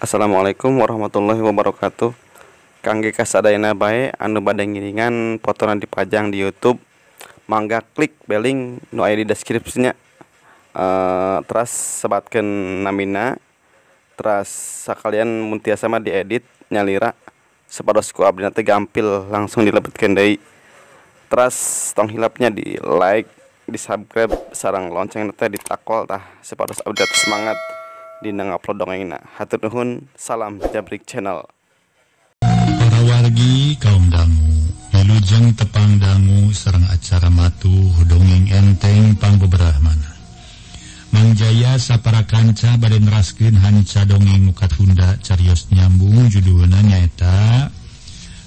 Assalamualaikum warahmatullahi wabarakatuh. Kangge kasadayana bae anu bade ngiringan fotoran dipajang di YouTube. Mangga klik beling nu aya di deskripsinya. Uh, teras sebatkan namina teras sekalian muntiasa mah diedit nyalira sepados ku abdi teh gampil langsung dilebetkeun deui. Teras tong hilapnya di like di subscribe sarang lonceng teh ditakol tah sepados abdi semangat dina ngupload dongengna. Hatur nuhun salam jabrik channel. Para wargi kaum dangu Wilujeng tepang dangu serang acara matu dongeng enteng pangbeberahmana Mangjaya sapara kanca bade raskin hanca dongeng muka Tunda carios nyambung judulna nyaeta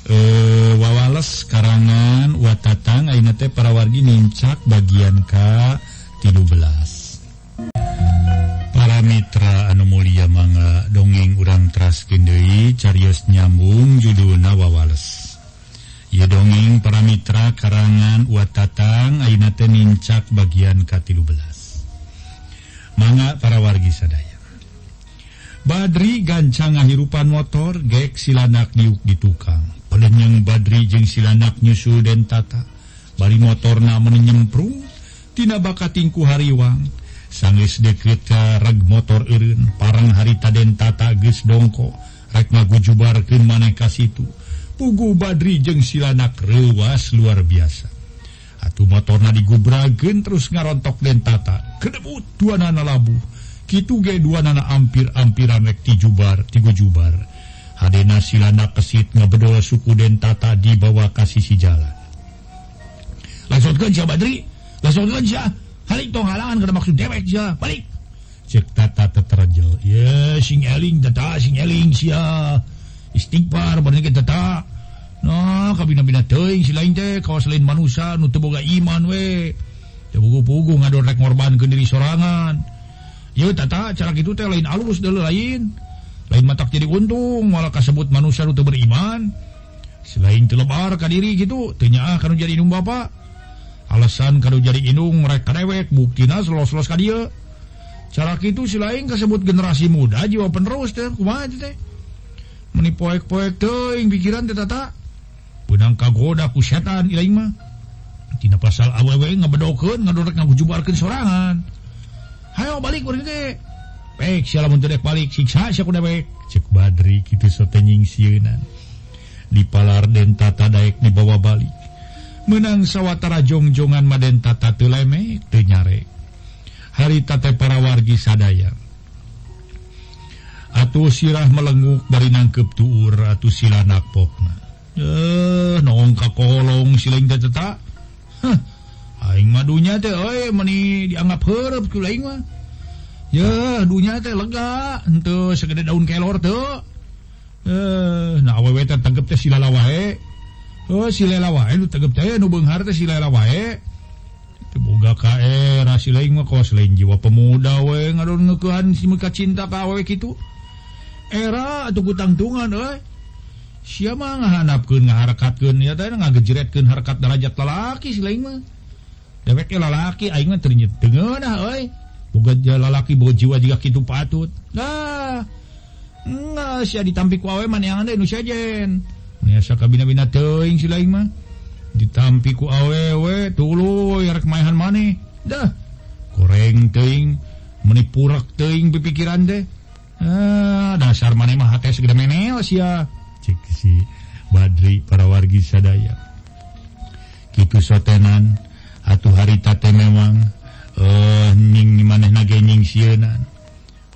eh wawales karangan watatang aina teh para wargi nincak bagian ka 13 para Mitra anu Mulia manga dongeng urang traskindui Carios nyambung judulna wawales Ye dongeng para Mitra karangan watatang Ainate nincak bagian ke-13 manga para wargi sadaya. Badri gancang ngahirupan motor gek silanak diuk di tukang. Pelenyang Badri jeung silanak nyusul dan tata. Bali motorna menyemprung Tina bakatingku hariwang. Sangis deket rag motor Irin parang harita den tata ges dongko. Rekma gujubar ke maneka situ. Pugu Badri jeng silanak rewas luar biasa. Atuh motor na digubragen terus ngarontok den tata. Kedebut dua nana labu kitu ge dua nana ampir-ampiran rek ti jubar ti gujubar. Hadena silanak kesit ngabedol suku den tata di bawah kasih si jalan. Langsung kerja Badri. Langsung kerja balik tong halangan kada maksud dewek sia balik. Cek tata teterjel ya sing eling tata sing eling sia. Istighfar bener kita tata. Nah kabina-bina teuing si lain teh kawas lain manusia nu teu boga iman we. Teu pugu-pugu ngadon rek ngorbankeun diri sorangan. Ya tata cara gitu teh lain alus deuleu lain. Lain matak jadi untung malah kasebut manusia nu teu beriman selain telebar ka diri gitu teu nyaah kanu jadi indung bapak alasan kalau jadi inung mereka dewek bukinas los-los ka dia. Cara itu si lain kesebut generasi muda jiwa penerus teh kumaha teh? Meni poek-poek teuing pikiran teh tata. Benang kagoda ku setan ilaing mah. Tina pasal awewe ngabedokeun ngadorek ngagujubarkeun sorangan. Hayo balik urang teh. Pek sia lamun teu balik siksa sia ku dewek. Cek badri kitu sote nyingsieunan di palar den tata daek dibawa balik. menang sawwatara jongjongan Maden tata tuleme tenyare haritate para wargi sadaya atuh sirah melenguk dari nangkep tuur atau sila pokna eh nong kakolong siling teh cetak huh, aing madunya teh oi meni dianggap heureup ku aing mah. Ya dunya teh lega henteu segede daun kelor tuh eh nah awewe teh tangkep teh silala wae Oh silela wae nu tegep teh nu beunghar teh silela wae. Eh. Teu boga kae eh, rasi lain mah kos lain jiwa pemuda we ngadonneukeun si meka cinta ka awewe kitu. Era atuh kutangtungan euy. Sia mah ngahandapkeun ngaharakatkeun ya teh ngagejretkeun harekat derajat lalaki si lain mah. Dewek ge lalaki aing mah teu tengeunah euy. Boga lalaki boga jiwa jiga kitu patut. Nah. Enggak, sia ditampi ditampik wae maneangan deui nu sejen. kabinmah ditampiku awewe tulu rek maehan maneh dah. Goreng teing menipurak teing pipikiran deh ah, dasar maneh mah hati segede meneo sia. cek si Badri para wargi sadaya. Kitu sotenan atuh hari tate memang eh ning maneh nage ning sienan.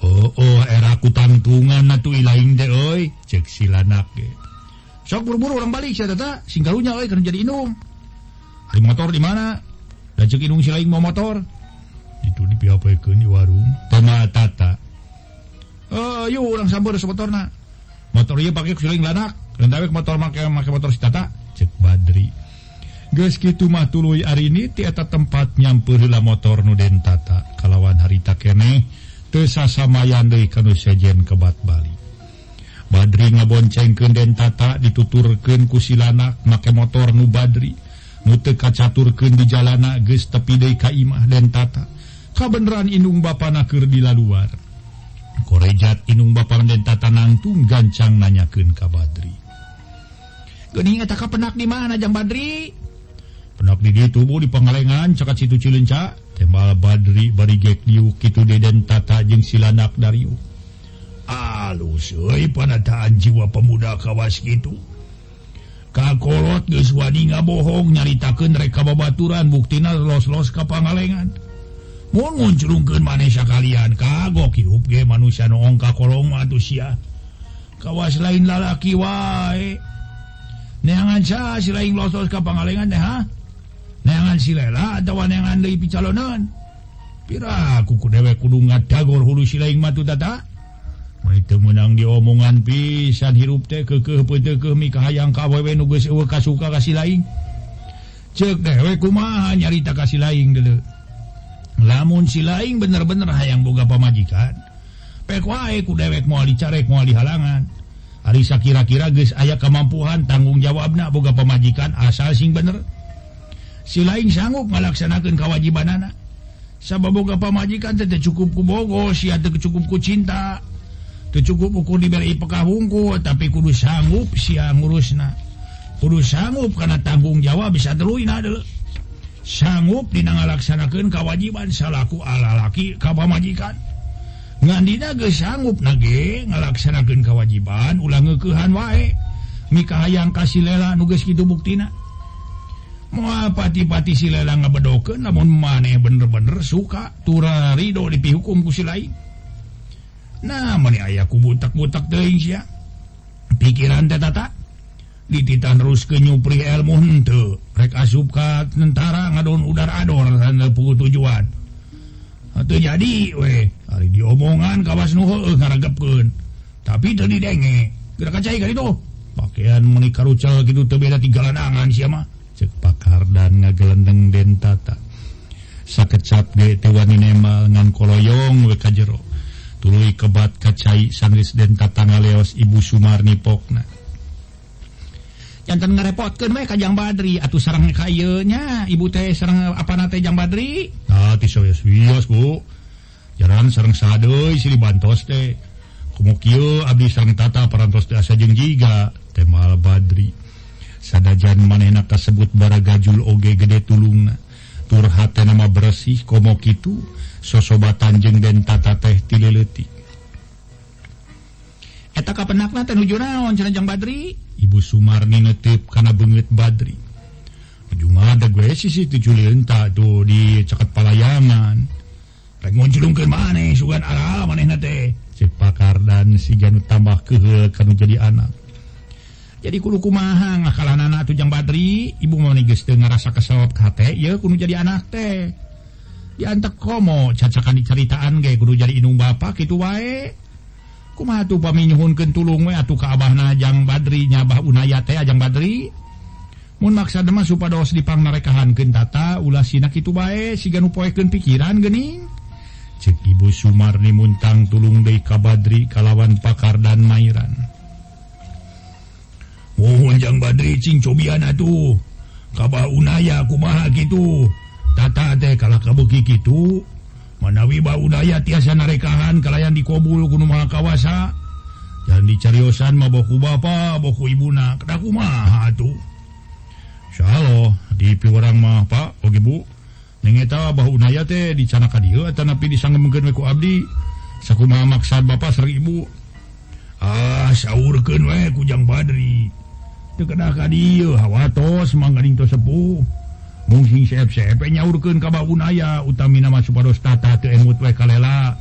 Oh oh era ku tangtungan atuh ilaing deh oi. Cek silanak ge. sok buru-buru orang balik saya tata. Singgalunya oi kerja jadi inung. Hari motor di mana? Lajeng inung si lain mau motor. Itu di pihak di warung? Tema tata. Eh yuk orang sambar motor na motor iya pakai kusiling lanak. Rendawe motor make make motor si tata. Cek badri. Ges gitu mah tuluy hari ini eta tempat nyampurila motor nu den tata. Kalawan harita kene tersasamayan deui kanu sejen kebat Bali Badri ngaboncengken dentata dituturken kusilanak make motor nu Badri. Nute kacaturken di jalana ges tepide Kaimah dentata kabenaran inung Bapaknaker di la luar korejat inung Bapak dentata nangtung gancang nanyaken ka Badri. Gening eta kapenak di mana jam Badri? Penak di tubuh di pengalengan caka situ cilenca tembal Badri bari gek diuk kitu de dentata jeung silanak dariuk alus panataan jiwa pemuda kawas gitu. Kakolot Geswadi ngabohong nyaritakan mereka babaturan buktina los-los ke pangalengan. Muncurungkan manesya kalian kagok hirup ge manusia noong kakolong manusia kawas lain lalaki wae. Neangan sa si lain losos ka pangalengan deh ha? Neangan si lela atau neangan dari picalonan? Pira kuku dewek kudu ngadagor hulu si lain matu tata? itu menang diomongan pisan hirup teh ke kekahang kasuka kasih lain cek dewek kumaha nyarita kasih lain dulu. Lamun si lain bener-bener hayang boga pamajikan pek wae ku dewek mau dicarek mau dihalangan Arisa kira-kira guys ayah kemampuan tanggung jawab nak boga pemajikan asal sing bener. Si lain sanggup melaksanakan kewajiban anak sabab boga pamajikan teteh cukup ku bogo si cukup ku cinta. cukup-uku diberi pekahungku tapi kudu sanggup si ngurusna. Kudu sanggup karena tanggung jawab bisa dulu. Sanggup dina ngalaksanakan kewajiban salahku alalaki ka majikan ngadina ge sanggup nage ngalaksanakan kewajiban ulang ngekehan wae. Nikah yang kasih lela nuges gitu buktina. Moal pati-pati si lela ngebedoken namun maneh bener-bener suka. Turariho dipi hukum kusi lain. Nah ayaku butak-butak pikiran Tata. Dititan terus ke nyupri ilmu rek asupka tentara ngadon udara ador tanda tujuan. Atau jadi weh. Hari diomongan kawas heueuh ngaragapkeun tapi teu didenge. Gerak kacai kali tuh. Pakaian meuni karucal kitu teu beda tiga lanangan sia mah. Cek pakardan ngagelendeng den tata. Sakecap ge teu wani nemal ngan koloyong we ka jero. tuluy kebat kacai sanris den tatangga leos Ibu Sumarni Pokna jantan ngerepotkan baik kajang Badri atau sarang kayenya ibu teh sarang apa nate jang Badri? Nah tisoyos wios bu. Jalan sarang sadoy sili bantos teh. Kumukio abdi sarang tata parantos teh asa jeung jiga temal Badri. Sadajan manenak tersebut bara gajul oge gede tulungna. turhat nama bersih komo kitu sosoba Tanjeng dan tata teh tiletik Badri? Ibu Sumarni netip karena bengit Badri. Juma ada gue sisi tujuh linta tuh di cekat palayangan. Rek julung ke mana sugan arah mana teh? Si pakar dan si Janu tambah ke kanu jadi anak. jadi kudu kumaha ngakalan anak tujang Badri ibu mau ngerasa kesel kate ya kudu jadi anak teh diantek komo cacakan diceritaan kayak kudu jadi inung bapak gitu wae kumaha tuh paminyuhun kentulung we atuh ke abah najang Badri nyabah unaya teh ajang Badri Mun maksa demah supados dipang narekahan kentata ulah sinak itu bae siganu poekeun pikiran gening. Cek Ibu Sumarni muntang tulung deui ka Badri kalawan Pakar dan Mairan. mohonjang Badri Cing cobian atuh Kapal Unaya kumaha gitu. Tata teh kalau kabuki gitu. Manawi ba tiasa narekahan kalayan dikobul Gunung maha kawasa. Dan dicariosan maboku bapa boku ibuna kena kumaha atuh Shalom di piurang mah Pak oge Bu. Nengeta bah Unaya teh dicanaka dia tanapi disangemkeun ku abdi. Sakumaha maksad bapak seribu Ah saurkeun we kujang Badri. hawatos manging sepuh mungsing nyaurkan ka unaya utamina supados tata emut kalela.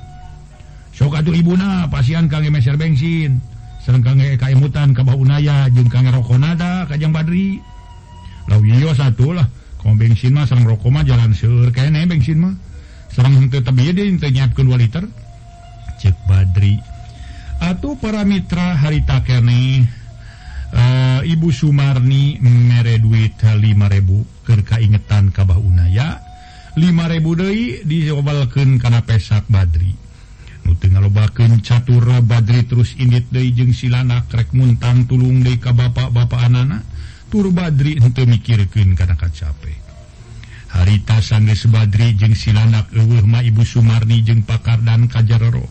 Soka tuh ibuna pasian kangge meser bensin serreng kangge kaimutan ka unaya jeung kangge rokonada kajjang Badri. Lawiyo satulah kom bensin mah serreng rokoma jalan sur kene bensin mah. Serreng tetap nyiapkan 2 liter. Cek Badri. Atuh para mitra harita kene. Uh, Ibu Sumarni mere duit 5000 keur kaingetan ka Kabah Unaya. 5000 Dei diobalken karena pesak Badri. Nutengah lobaken catur Badri terus indit deui jeung silana krek muntang tulung deui ka bapak-bapak anana. Tur Badri untuk mikirkeun karena kacape. Harita sanggeus Badri jeung silanak mah Ibu Sumarni jeung pakar dan Kajarro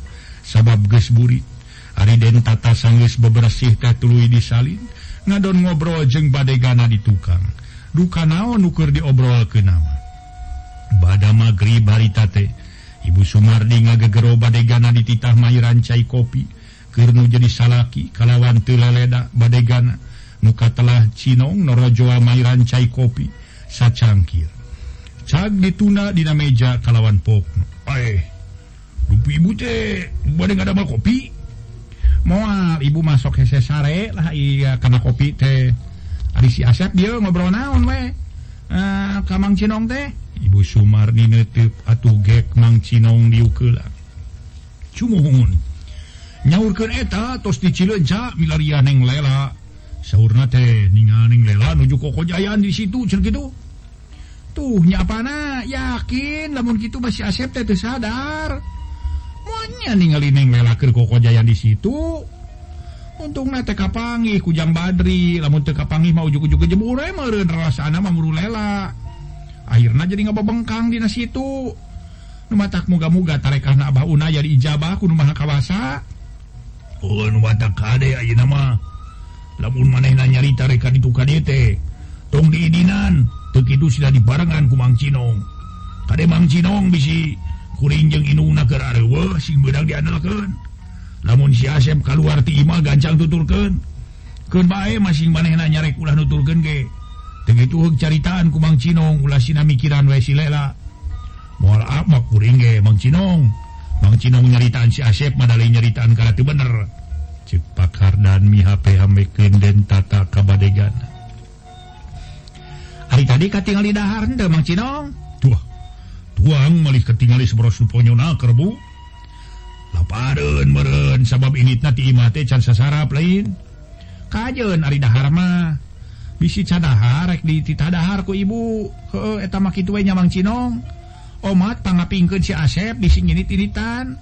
sabab gesburit Ari Den tata sanggis bebersih katului disalin ngadon ngobrol jeung badai gana di tukang. Duka naon nuker diobrol ke nama. Bada magri baritate Ibu Sumardi ngagegero badai gana dititah mai rancai kopi. Kernu jadi salaki kalawan teleleda badai gana muka telah Cinong norojoa mai rancai kopi sacangkir. Cag dituna dina meja kalawan pok Eh, dupi ibu teh, badai ada mal kopi? mau ibu masuk hese sare lah iya uh, karena kopi teh ari si Asep. Dia ngobrol naon we. Uh, ka Mang Cinong teh Ibu Sumar nineup atuh gek Mang Cinong diukeula cumuhun nyaurkeun eta tos di Cileunca milaria neng lela. Saurna teh ningal neng lela nuju koko jayaan di situ cenah kitu tuh nyapana yakin lamun kitu masih Asep teh teu sadar. semuanya ningali neng lelakir koko Jaya di situ. Untung na teka pangi kujang badri lamun teka pangi mau ujuk-ujuk jemur meureun rasana mah muru lela. Akhirnya jadi ngababengkang dina situ. Nu matak muga-muga tarekahna abah una jadi ijabah kudu maha kawasa. Oh nu matak kade ayeuna mah. Lamun manehna nyarita reka ditu kade teh tong diidinan teu kitu dibarengan ku Mang Cinong. Kade Mang Cinong bisi kuring jeung Inung sing bedang dianakan namun siasem keluar timah gancang tuturken kebae masing maneh nyarek ulah nuturkeun ge. Begitu caritaan kumang Cinong. Ulah sinami kiran si silela moal amak kuring ge Mang Cinong. Mang Cinong nyaritaan si Asep madali nyaritaan karatu bener. Cepak hardan mi mihape hamekeun den tata kabadegan. Hari tadi katingali dahar henteu Mang Cinong. tuang malih ketingali sebros suponyona kerbu. Laparun meren sabab ini nanti imate can sasarap lain. Kajen ari dahar mah bisi cadahar rek di titadahar ku ibu. He eta mah kitu we nyamang cinong. Omat pangapingkeun si Asep bisi nyinit-nyinitan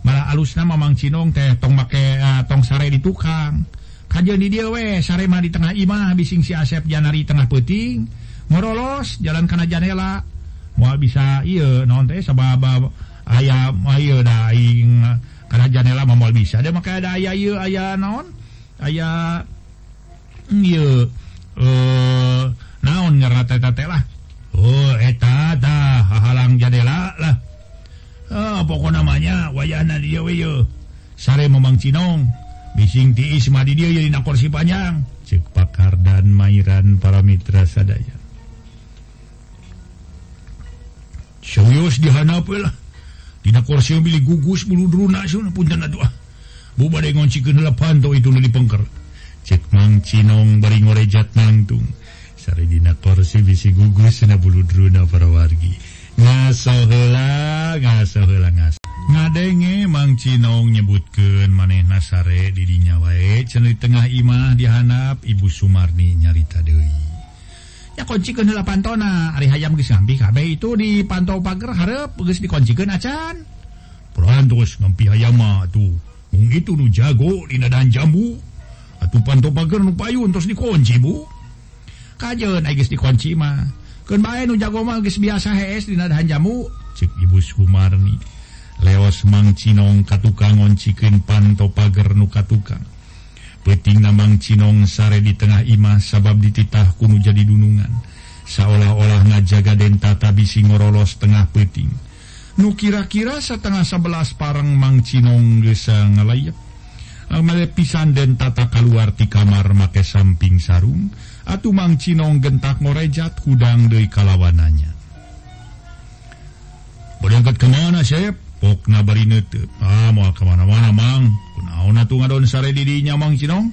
malah alusna mamang cinong teh tong make uh, tong sare di tukang. Kajen di dia sare mah di tengah imah bising si Asep Janari tengah peting ngorolos jalan kana janela. Wah bisa iya non sababa ayam ayo daing uh, karena janela mau bisa. Ada maka ada ayah iya ayah naon? Ayah mm, iya eh naon ngerata tete lah? Oh eta ta halang jadela lah. Oh, pokok namanya wayana dia weyo sare memang cinong. Bising tiis madi dia jadi kursi panjang. Cek pakar dan mairan para mitra sadaya. serius dihanapalah tidak kursi milih gugus bulu dulu nasional punten atuh ah. badai ngonci ke lapan tau itu di pengker. Cek mang cinong bari ngorejat nangtung sari dina kursi bisi gugus na bulu druna para wargi. Ngasohela ngasohela ngas ngadenge mang cinong nyebutkan maneh nasare didinya wae. Cenah di tengah imah dihanap ibu Sumarni nyarita deui. koncikan pantona hari hayam gesambi KB itu di pantau pagar harap guys dikoncikan acan. Perantos ngempi ayama tuh itu nu jago di dan jambu atau pantau pagar nu payun terus dikunci bu. Kajen ay guys dikunci mah. Kan bae nu jago mah geus biasa hees di dan jambu cek ibu Sumarni. Leos mang cinong katukang ngoncikeun pantau pagar nu katukang. peting namang Cinong sare di tengah Imah sabab dititah kuno jadi dunungan. Seolah-olah ngajaga dentata bisi ngorolos tengah peting nu kira-kira setengah sebelas parang Mang Cinong gesa ngalayak. Amale pisan dan tata keluar di kamar make samping sarung. Atuh Mang Cinong gentak ngorejat hudang dari kalawanannya Berangkat kemana Syep? Pokna bari nutup Ah mau kemana-mana Mang. sare didinya mang Cinong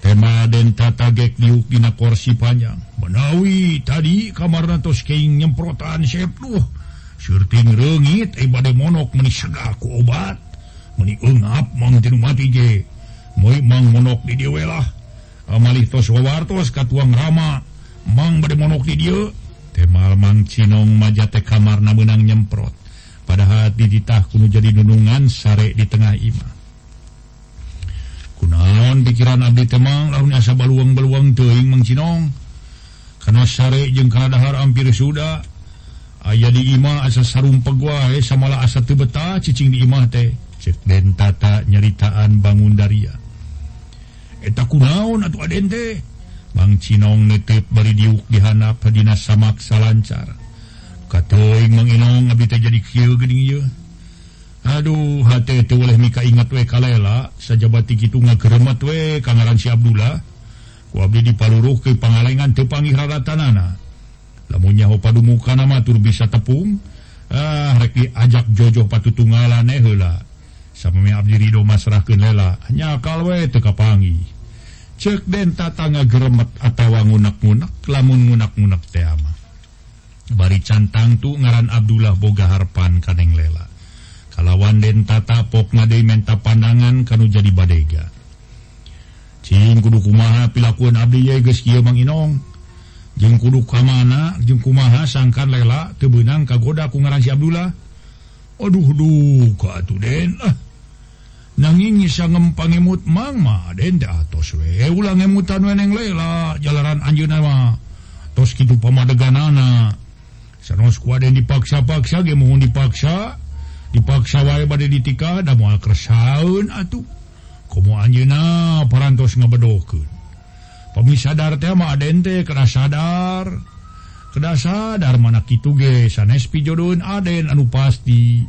tema dina korsi panjang menawi tadi kamar keing nyemprotan sep sepluh syuting renggit ibadah monok menisku obat meningap mati Mang monok di dialah Amalitos wawartos ka tuang Rama. Mang bade monok di dia temal Mang Cinong majate kamar na menang nyemprot padahal diditah kuno jadi dunungan sare di tengah imah. Kunaon pikiran abdi temang laun asa baluang baluang teuing mangcinong karena sare jeung kadahar hampir sudah ayah di imah asa sarung pegwae samalah asa teu betah cicing di imah teh. Cek den tata nyeritaan bangun daria. Eta kunaon atuh aden Bang Cinong netep bari diuk dihanap dina samaksa lancar Katong jadi Aduh hati oleh mika ingat we kalela sajabati gitu ngageremet we kangaran si Abdullah ku abdi dipaluruh ke pangalengan tepangi haratanana lamunnya padu muka nama tur bisa tepung. Ah rek ajak jojo patutungala nehela sama abdi Ridho masrahkeun lela nyakal we teu kapanggih cek den tatangga geremet atawa ngunak-ngunak lamun ngunak-ngunak teh bari cantangtu ngaran Abdullah boga Harpan kaneng lela. Kalawan den tata pok ngade menta pandangan kanu jadi badega. Cing kudu kumaha pilakuan abdi ye geus kieu mang inong? Jeung kudu kamana jeung kumaha sangkan lela teu beunang kagoda ku ngaran si Abdullah? Aduh duh ka atuh den. Ah. Nanging ngisa ngempang mang mah den teh atos we. Ulang emutan we neng lela jalaran anjeunna mah tos kitu pamadeganana. yang dipaksa-paksa mau dipaksa dipaksa wa badai ditika dan mual kersaun atuh ah, komo anjeunna parantos ngebedoken pemissadar tema adente kena sadar. Kena sadar mana kituge sanespi jodun Aden anu pasti.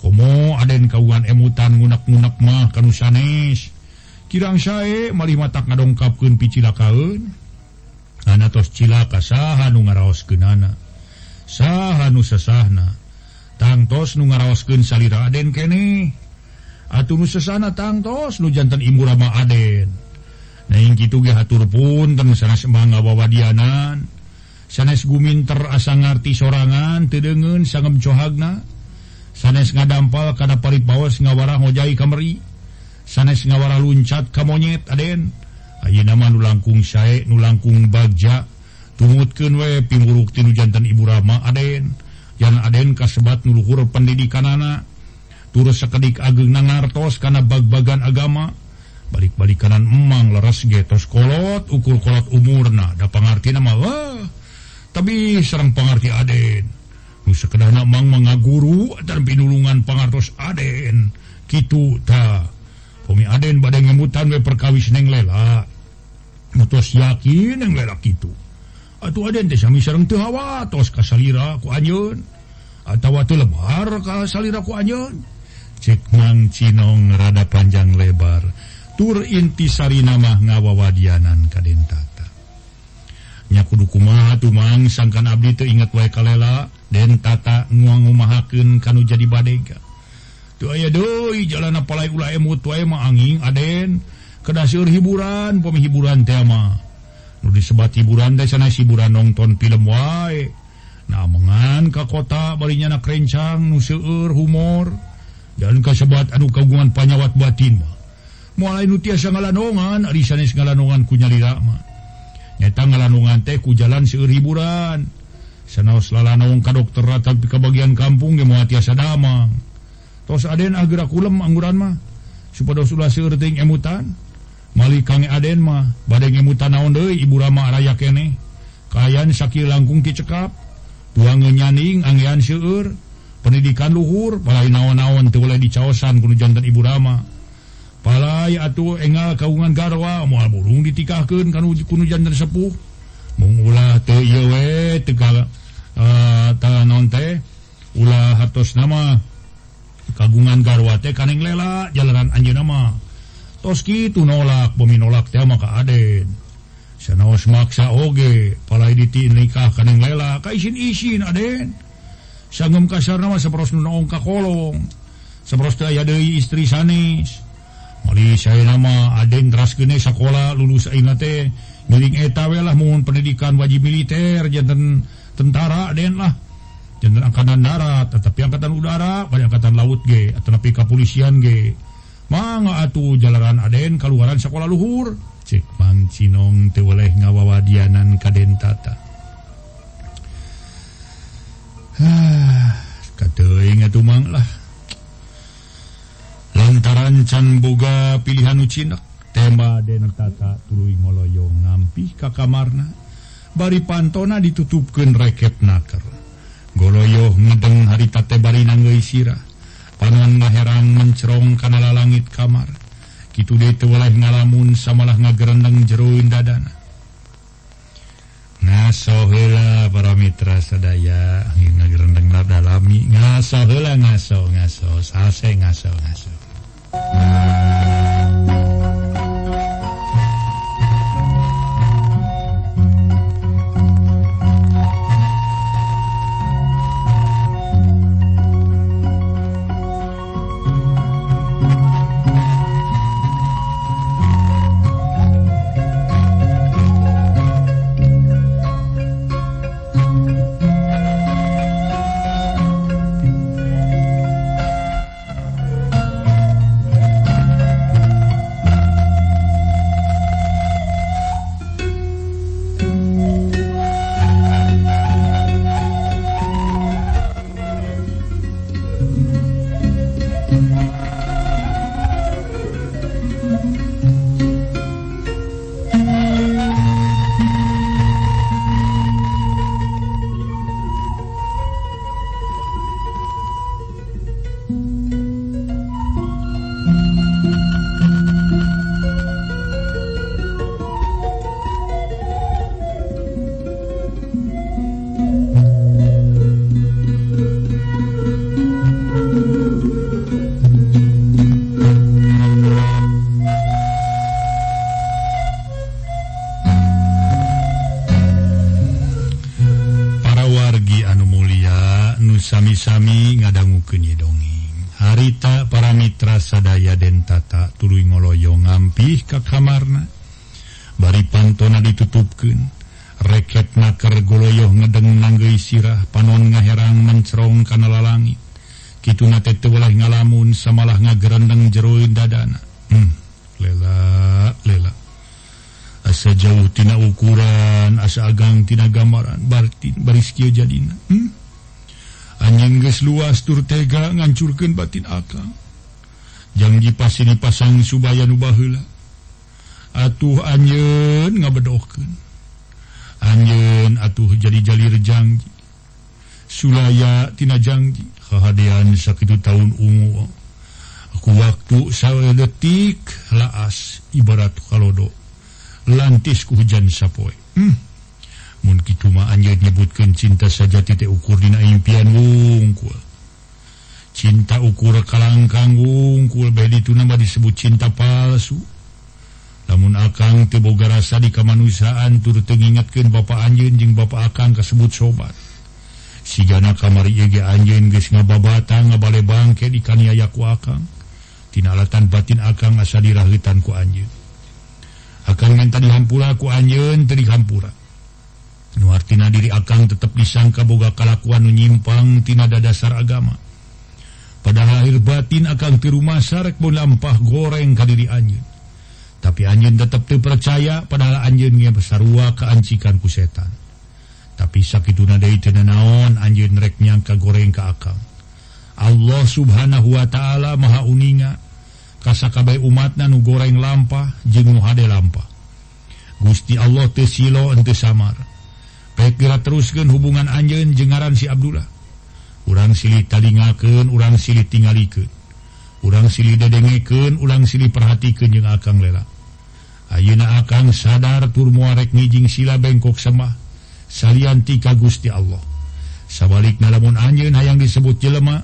Komo Aden kauan emutan ngunak-gunak mah kanu sanes kirang sae mari matak ngadongkapkeun picilakaeun ana tos cilaka saha nu ngaraoskeunana sah nu sesahna. Tangtos nu ngaraoskeun salira Aden kene. Atuh nu sesana tangtos nu jantan imurama Aden. Naing kitu ge hatur pun ten sanes mangga wawadianan. Sanes guminter asa ngarti sorangan teu deungeun sangem cohagna. Sanes ngadampal kana paripaos ngawara hojai kamari sanes ngawara luncat ka monyet Aden. Ayeuna mah nu langkung sae nu langkung bagja. tumutkeun we pimuruk tinu jantan ibu Rama Aden. Jan Aden kasebat nuluhur pendidikanana. Turus sekedik ageng nangartos karena bag-bagan agama. Balik-balik kanan emang leres getos kolot ukur kolot umurna. Da pangarti nama wah tapi serang pangarti Aden. Nu sekedana emang mengaguru dan pinulungan pangartos Aden. Kitu ta. Pemi Aden badai ngemutan we perkawis neng lela. Mutus yakin neng lela kitu. atau adasyarantu Hawa tos ku anjeun. Atawa waktu lebar kasaliraku anyun cekang Cinong rada panjang lebar. Tur intisari nama ngawawadianan kadentata kumaha tu mang? Sangkan Abdi itu ingat wa kalela dentata nguangumahaken kanu jadi badega. Tu aya doi jalan apalai ulah emut wae mah angin aden. Kedasyur hiburan pemihiburan tema disebat hiburan deh sana hiburan nonton film wae. Namangan ke kota barinya anak rencang nuseur humor. Dan kasebat anu kagungan panyawat batin mah. Mulai nu tiasa ngalanongan ari sanes ngalanongan ku nyalira mah. Nyata ngalanongan teh ku jalan seueur hiburan. Sanaos lalanong ka dokter tapi ke bagian kampung ge moal tiasa damang. Tos aden agera kulem angguran mah. Supados ulah seueur teuing emutan. Malik Kang Aden mah badai ngemutan naon deui Ibu Rama raya keneh. Kayan sakieu langkung ki cekap. Tuang nyaning angean seueur. Pendidikan luhur palai naon-naon teu boleh dicaosan kudu jantan Ibu Rama. Palai atuh engal kaungan garwa moal burung ditikahkeun kana kudu jantan sepuh. Mung ulah teu ieu we teu uh, naon teh ulah hartos nama kagungan garwa teh kaneng lela jalanan anjeunna mah toski tu nolak bumi nolak teh maka aden. Sanaos maksa oge palai diti nikah kaneng lela ka isin aden. Sangem kasar nama sepros nunong ka kolong. Sepros teh deui istri sanis mali saya nama aden teras gene sekolah lulus aing teh miring eta we lah mohon pendidikan wajib militer janten tentara aden lah. Janten angkatan darat tetapi angkatan udara pada angkatan laut ge tetapi kepolisian ge manga atuh jalanan Aden keluaran sekolah Luhur. Cekpang Cinong tewaleh ngawawadianan atuh ah, Mang lah. Lantaran can boga pilihan Ucinak tema Dentata tuluy ngoloyo ngampi ka kamarna bari pantona ditutupkeun reket naker. Goloyo ngedeng haritate bari nangga sirah. panon maherang mencerong kanala langit kamar. Gitu dia itu oleh ngalamun samalah ngagerendeng jeruin dadana ngasohela para mitra sadaya ngagerendeng lab dalami. Ngasohela ngaso ngaso sase ngaso ngaso. hmm. hancurkan batin akang janji pasti dipasang subaya nubahla atuh anjen ngabedohkeun. Bedoken anjen atuh jadi-jali janji Sulayatina janji kehaan sakit tahun ungu. Aku waktu sawe detik laas ibarat kalaudo lantisku hujan sappoe hmm. mungkin cuma anjeun nyebutkan cinta saja titik ukur dina impian wongku cinta ukur kalang kanggungkul bad itu nama disebut cinta palsu. Namun akan teboga rasa di kemanusiaan turut mengingatkan Bapak Anjun jeung Bapak akan kasebut sobat. Sigana kamari Yege anjeun geus ngababata ngabale bangke di kaniayaku akang. Tina alatan batin akang asa dirahitan ku anjeun. Akang minta dihampura ku anjin teu dihampura nu artina diri akang tetep disangka boga kalakuan nu nyimpang tina dasar agama. padahal air batin akan ke rumah sarek mun lampah goreng kadiri anjeun tapi anjin tetap dipercaya padahal anjinnya besarua keancikan ku setan. Tapi sakit deui teu naon anjeun rek nyangka goreng ka akang. Allah subhanahu wa ta'ala maha uninga kasakabai umatna nu goreng lampah jeung nu hade lampah. Gusti Allah teu silo henteu samar. Baik teruskan hubungan anjeun jeung ngaran si Abdullah. urang silih talingaken urang silih tinggalken urang silih dedengeken ulang silih perhatikeun yang akan lela. Ayeuna akan sadar tur muarek ngijing sila bengkok semah. Salianti ka Gusti Allah. Sabalik nalamun anjeun hayang disebut jelema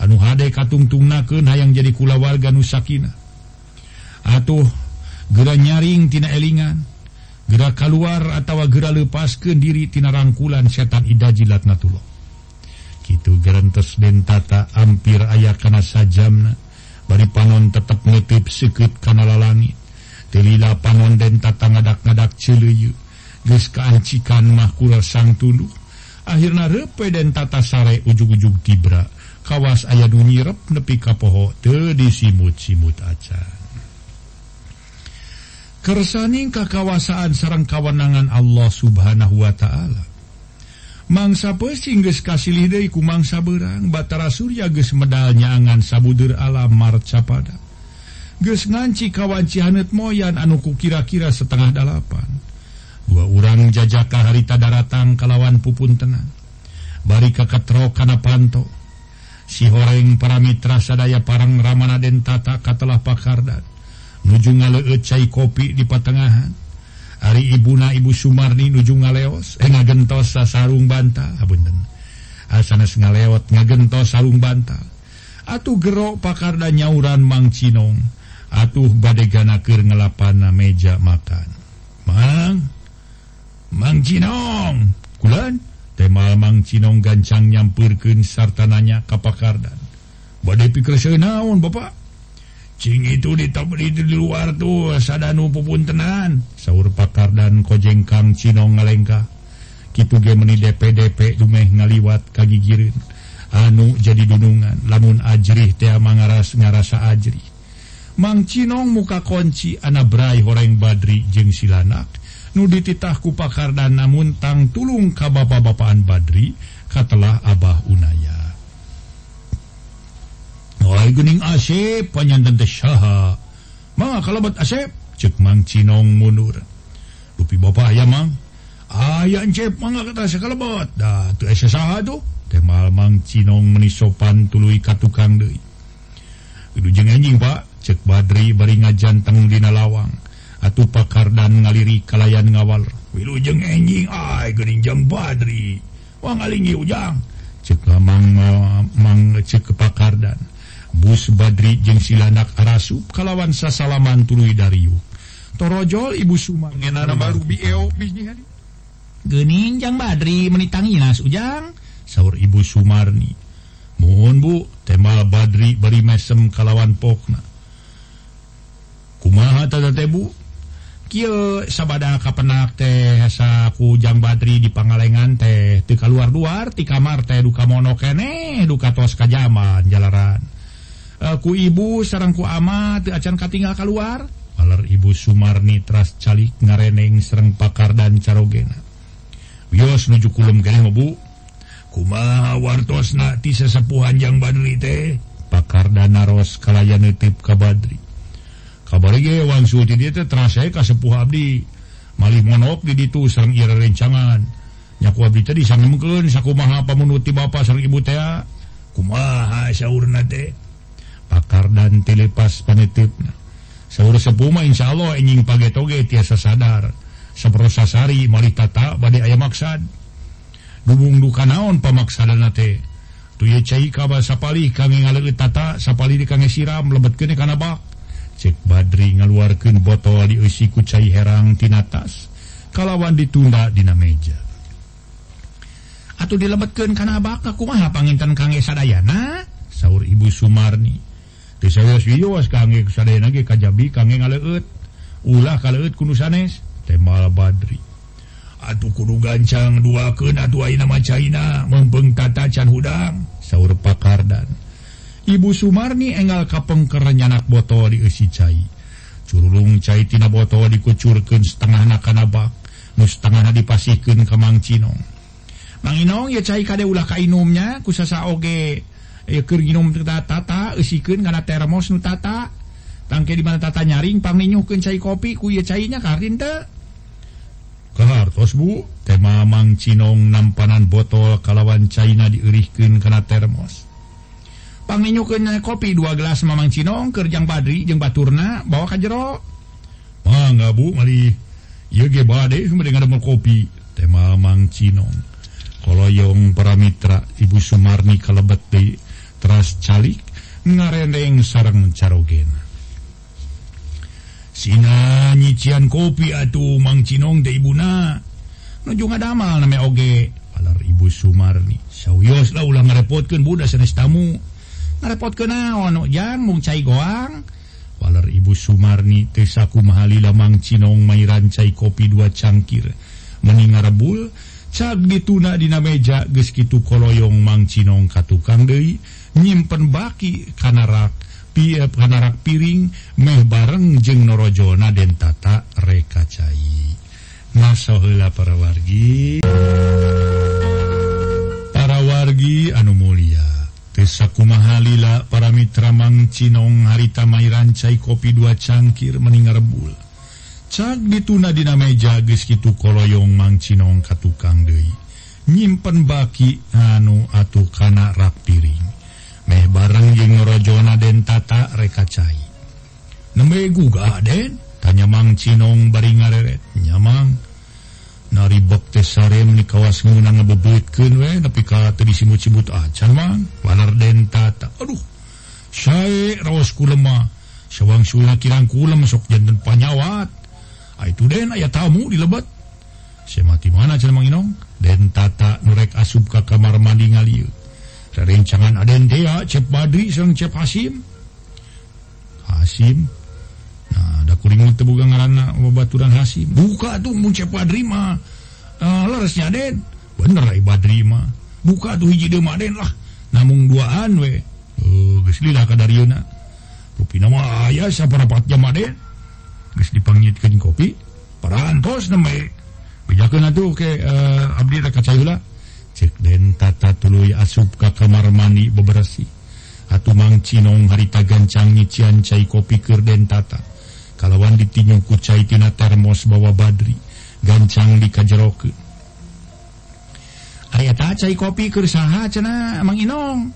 anu hade katungtungnakeun hayang jadi kulawarga nusakina atuh gera nyaring tina elingan gera keluar atawa gera lepaskeun diri tina rangkulan setan idaji latnatullah kitu gerentes den tata ampir aya kana sajamna. Bari panon tetep ngetip sekut kana lalangit telila panon den tata ngadak-ngadak celeuyeut geus kaancikan mah kula sang tunduh akhirna repe den tata sare ujug-ujug tibra kawas aya nu nyirep nepi ka poho teu disimut-simut acan. Kersaning kakawasaan sarang kawenangan Allah subhanahu wa ta'ala mangsa pesing ge kasih ku mangsa berang Batara Surya ge medalnyangan sabudur alam marcapada ges nganci kawanci hanet moyan anuku kira-kira setengah delapan dua urang jajaka harita daratan kalawan pupun tenang bari kakatro kana panto. Si horeng para mitra sadaya parang Ramana dentata katalah pakardan. Nuju ngaleecai kopi di patengahan. Ari Ibuna Ibu Sumarni nuju ngaleos eh ngagentos sa sarung bantal abunten asanes ah, ngalewat ngagentos sarung bantal atuh gerok pakarda nyauran Mang Cinong. Atuh bade ganakeur ngelapana meja makan. Mang Mang Cinong kulan? Tema Mang Cinong gancang nyampirkeun sartananya kapakardan bade pikir naon Bapak? Cing itu ditap di luar tuh sadanu pupun tenan sahur pakar dan kojeng kang Cino ngalengka. Kitu ge meni DP DP dumeh ngaliwat kagigirin. Anu jadi dunungan lamun ajrih teh mangaras ngarasa ajrih. Mang Cinong muka kunci anak brai horeng badri jeung silanak nu dititah ku pakar dan namun tang tulung ka bapak-bapaan badri katelah Abah Unaya. mulai Gening Asep penyantan Syaha Ma kalabat Asep cek Mang Cinong mundur Dupi Bapak aya Mang. Aya Cep mangga kata sekalabat da teu aya saha tuh temal Mang Cinong meni sopan tuluy ka tukang deui. Kudu jeung anjing Pak. Cek Badri bari ngajanteng dina lawang. Atuh pakardan ngaliri kalayan ngawal. Wilujeng anjing ay geuning jeung Badri. Wah ngalingi ujang. Cek Mang ah, Mang cek Pakardan Bus Badri jeung Silanak Arasup kalawan sasalaman tuluy Dariyu. Torojol Ibu Suma. Ngenana baru bieo Geuning Jang Badri menitang Inas Ujang. Saur Ibu Sumarni. Mohon Bu, temal Badri beri mesem kalawan pokna. Kumaha tata teh Bu? Kieu sabada kapenak teh saku Jang Badri di Pangalengan teh teu kaluar-luar ti kamar teh duka mono kene duka tos ka jaman jalaran. Eh, ku ibu sarangku amat acan katingal keluar aler ibu Sumarni tras calik ngareneng serreng pakar dan carogena. Wios nuju kulum Bu. Kuma wartos nati sesepuhanjang Badri teh. Pakar naros kalayan nitip ka Badri. Kabar kasepuh Abdi. Malih monok di itu serreng ira rencangan nyaku Abdi tadi sang mungkin saku maha pamunuti Bapak Ser Ibu Tea. Kumaha saurna teh. pakar dan telepas penitip seluruh sepuma Insya Allah enjing pagi toge tiasa sadar. Seprosasari tata badai aya maksad. Dubung duka naon pemaksa cai kaba sapali kami tata, sapali di kange siram lebet kene kana bak cek Badri ngaluarkan botol di usi kucai herang tinatas. Kalawan ditunda dina meja. Atau dilebetkan kana bak aku panginten pangintan kange sadayana? Sahur ibu Sumarni. ulah sanes. Tema Badri Atuh kudu gancang dua kena dua nama China membengkata Can hudang sauur Pakardan Ibu Sumarni engal kapengkerenyanak botol diisi cair curulung cairtina botol dikucurkan setengah nakanabak nutengah dipasikan cinong Mang Manginong ya cair kade ulah kainumnya kusasa oge Eh, karena termos nu tata. Tangke di mana tata nyaring pangnyuhkan cair kopi kuya cairnya karinta kehartos bu. Tema Mang Cinong nampanan botol kalawan China diirihkan karena termos. Pangnyuhkan kopi dua gelas Mamang Cinong kerjang Badri jeung Baturna bawa ka jero. Mangga bu. Mali ieu ge bade mendengar kopi. Tema Mang Cinong. Koloyong paramitra Ibu Sumarni kalebet deui teras calik ngarendeng sarang carogena Sina nyician kopi atuh Mang Cinong de ibuna. Nujung adamal namanya oge palar ibu Sumarni. Sawios lah ulah ngarepotkeun budak sanes tamu. Ngarepotkeun naon jang mung cai goang? Palar ibu Sumarni teu sakumaha lila Mang Cinong mairan cai kopi dua cangkir. Mending ngarebul cag dituna dina meja geus kitu koloyong Mang Cinong ka tukang deui. nyimpen baki kanarak kanarak piring meh bareng jeung norojona den tata reka cai masa heula para wargi. Para wargi anu mulia Tesa kumahalila para mitra mang cinong harita mairan cai kopi dua cangkir meninggal bul cak dituna dina meja geus kitu koloyong mang cinong ka tukang deui. Nyimpen baki anu atuh kana rak piring. meh bareng jengrojona Den tata rekacai. Nembeguga Den? Tanya mang Cinong bari ngareret. Nyamang. Nari baktes sarem di kawas nguna ngebebutkeun we tapi ka teu disimut-simut acan man walar Den tata. Aduh. Sae raos kulema. Sawang sula kirang kulem sok janten panyawat. Itu Den? Aya tamu dilebet mati mana cenah mang inong? Den tata nurek asup ka kamar mandi ngalieu. rencangan Aden dia cep Badri sang cep Hasim. Hasim. Nah da kuring teu boga ngaranna babaturan Hasim. Buka tuh mun cep Badri mah eh, uh, leresnya Den bener ai Badri mah. Buka tuh hiji deuma Den lah. Namung duaan we. Oh, uh, geus lila ka darieuna rupina mah aya saparapat jam Den geus dipanggitkeun kopi. Parantos nembe bejakeun atuh ke uh, abdi rek ka cek den tata tuluy asup ka kamar mani beberasi. Atuh mang Cinong harita gancang nyician cai kopi keur den tata. Kalawan ditinyu ku cai tina termos bawa Badri gancang di kajeroke. Ayata cai kopi keur saha cenah Mang Inong?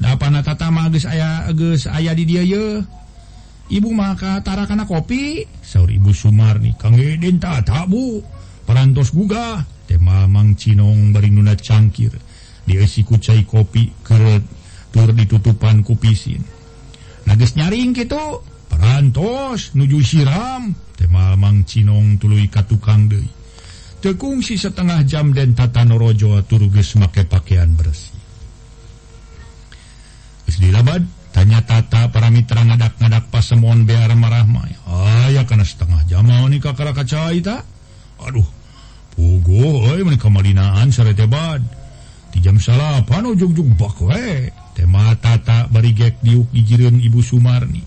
Da pana tata mah geus aya geus aya di dieu ye? Ibu mah ka tarakana kopi? Saur Ibu Sumarni kangge den tata bu. perantos buga tema Mang Cinong Baruna cangkir. Diisi kucai kopi ke tur ditutupan kupisin nages nyaring gitu perantos nuju siram tema Mang Cinong tulu ka tukang De tekungsi setengah jam dan Tatanorojo turuges make pakaian bersih. Dilabad tanya-tata para Mitra ngadak-ngadak pasemon biar marahmaya aya karena setengah jam mau nikah kaca Aduh pugo eh, kemarinaan saretebat di jam salapan ujung jung bak we. Tema tata barigek diuk dijirin ibu Sumarni.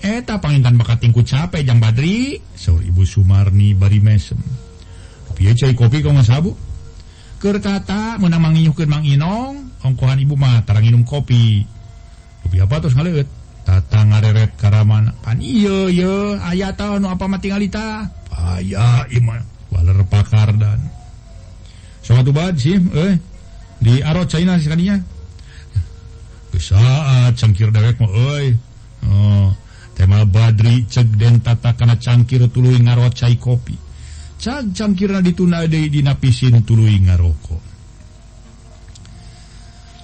Eh, Eta pangintan bakat tingku capek jam badri. Saur ibu Sumarni bari mesem. Piye cai kopi kau sabu keur tata meunang manginyuhkeun mang inong ongkohan ibu mah tarang minum kopi. Kopi apa terus ngaleut? tata ngareret karaman pan iya iya. Aya tahu nu apa mati ngalita aya ima waler pakardan suatu bad sih eh. Di arot China sekalinya kesaat ah, cangkir dewek mah euy oh tema badri cek den tata kana cangkir tuluy ngarot cai kopi. Cag cangkirna dituna deui dina pisin tuluy ngaroko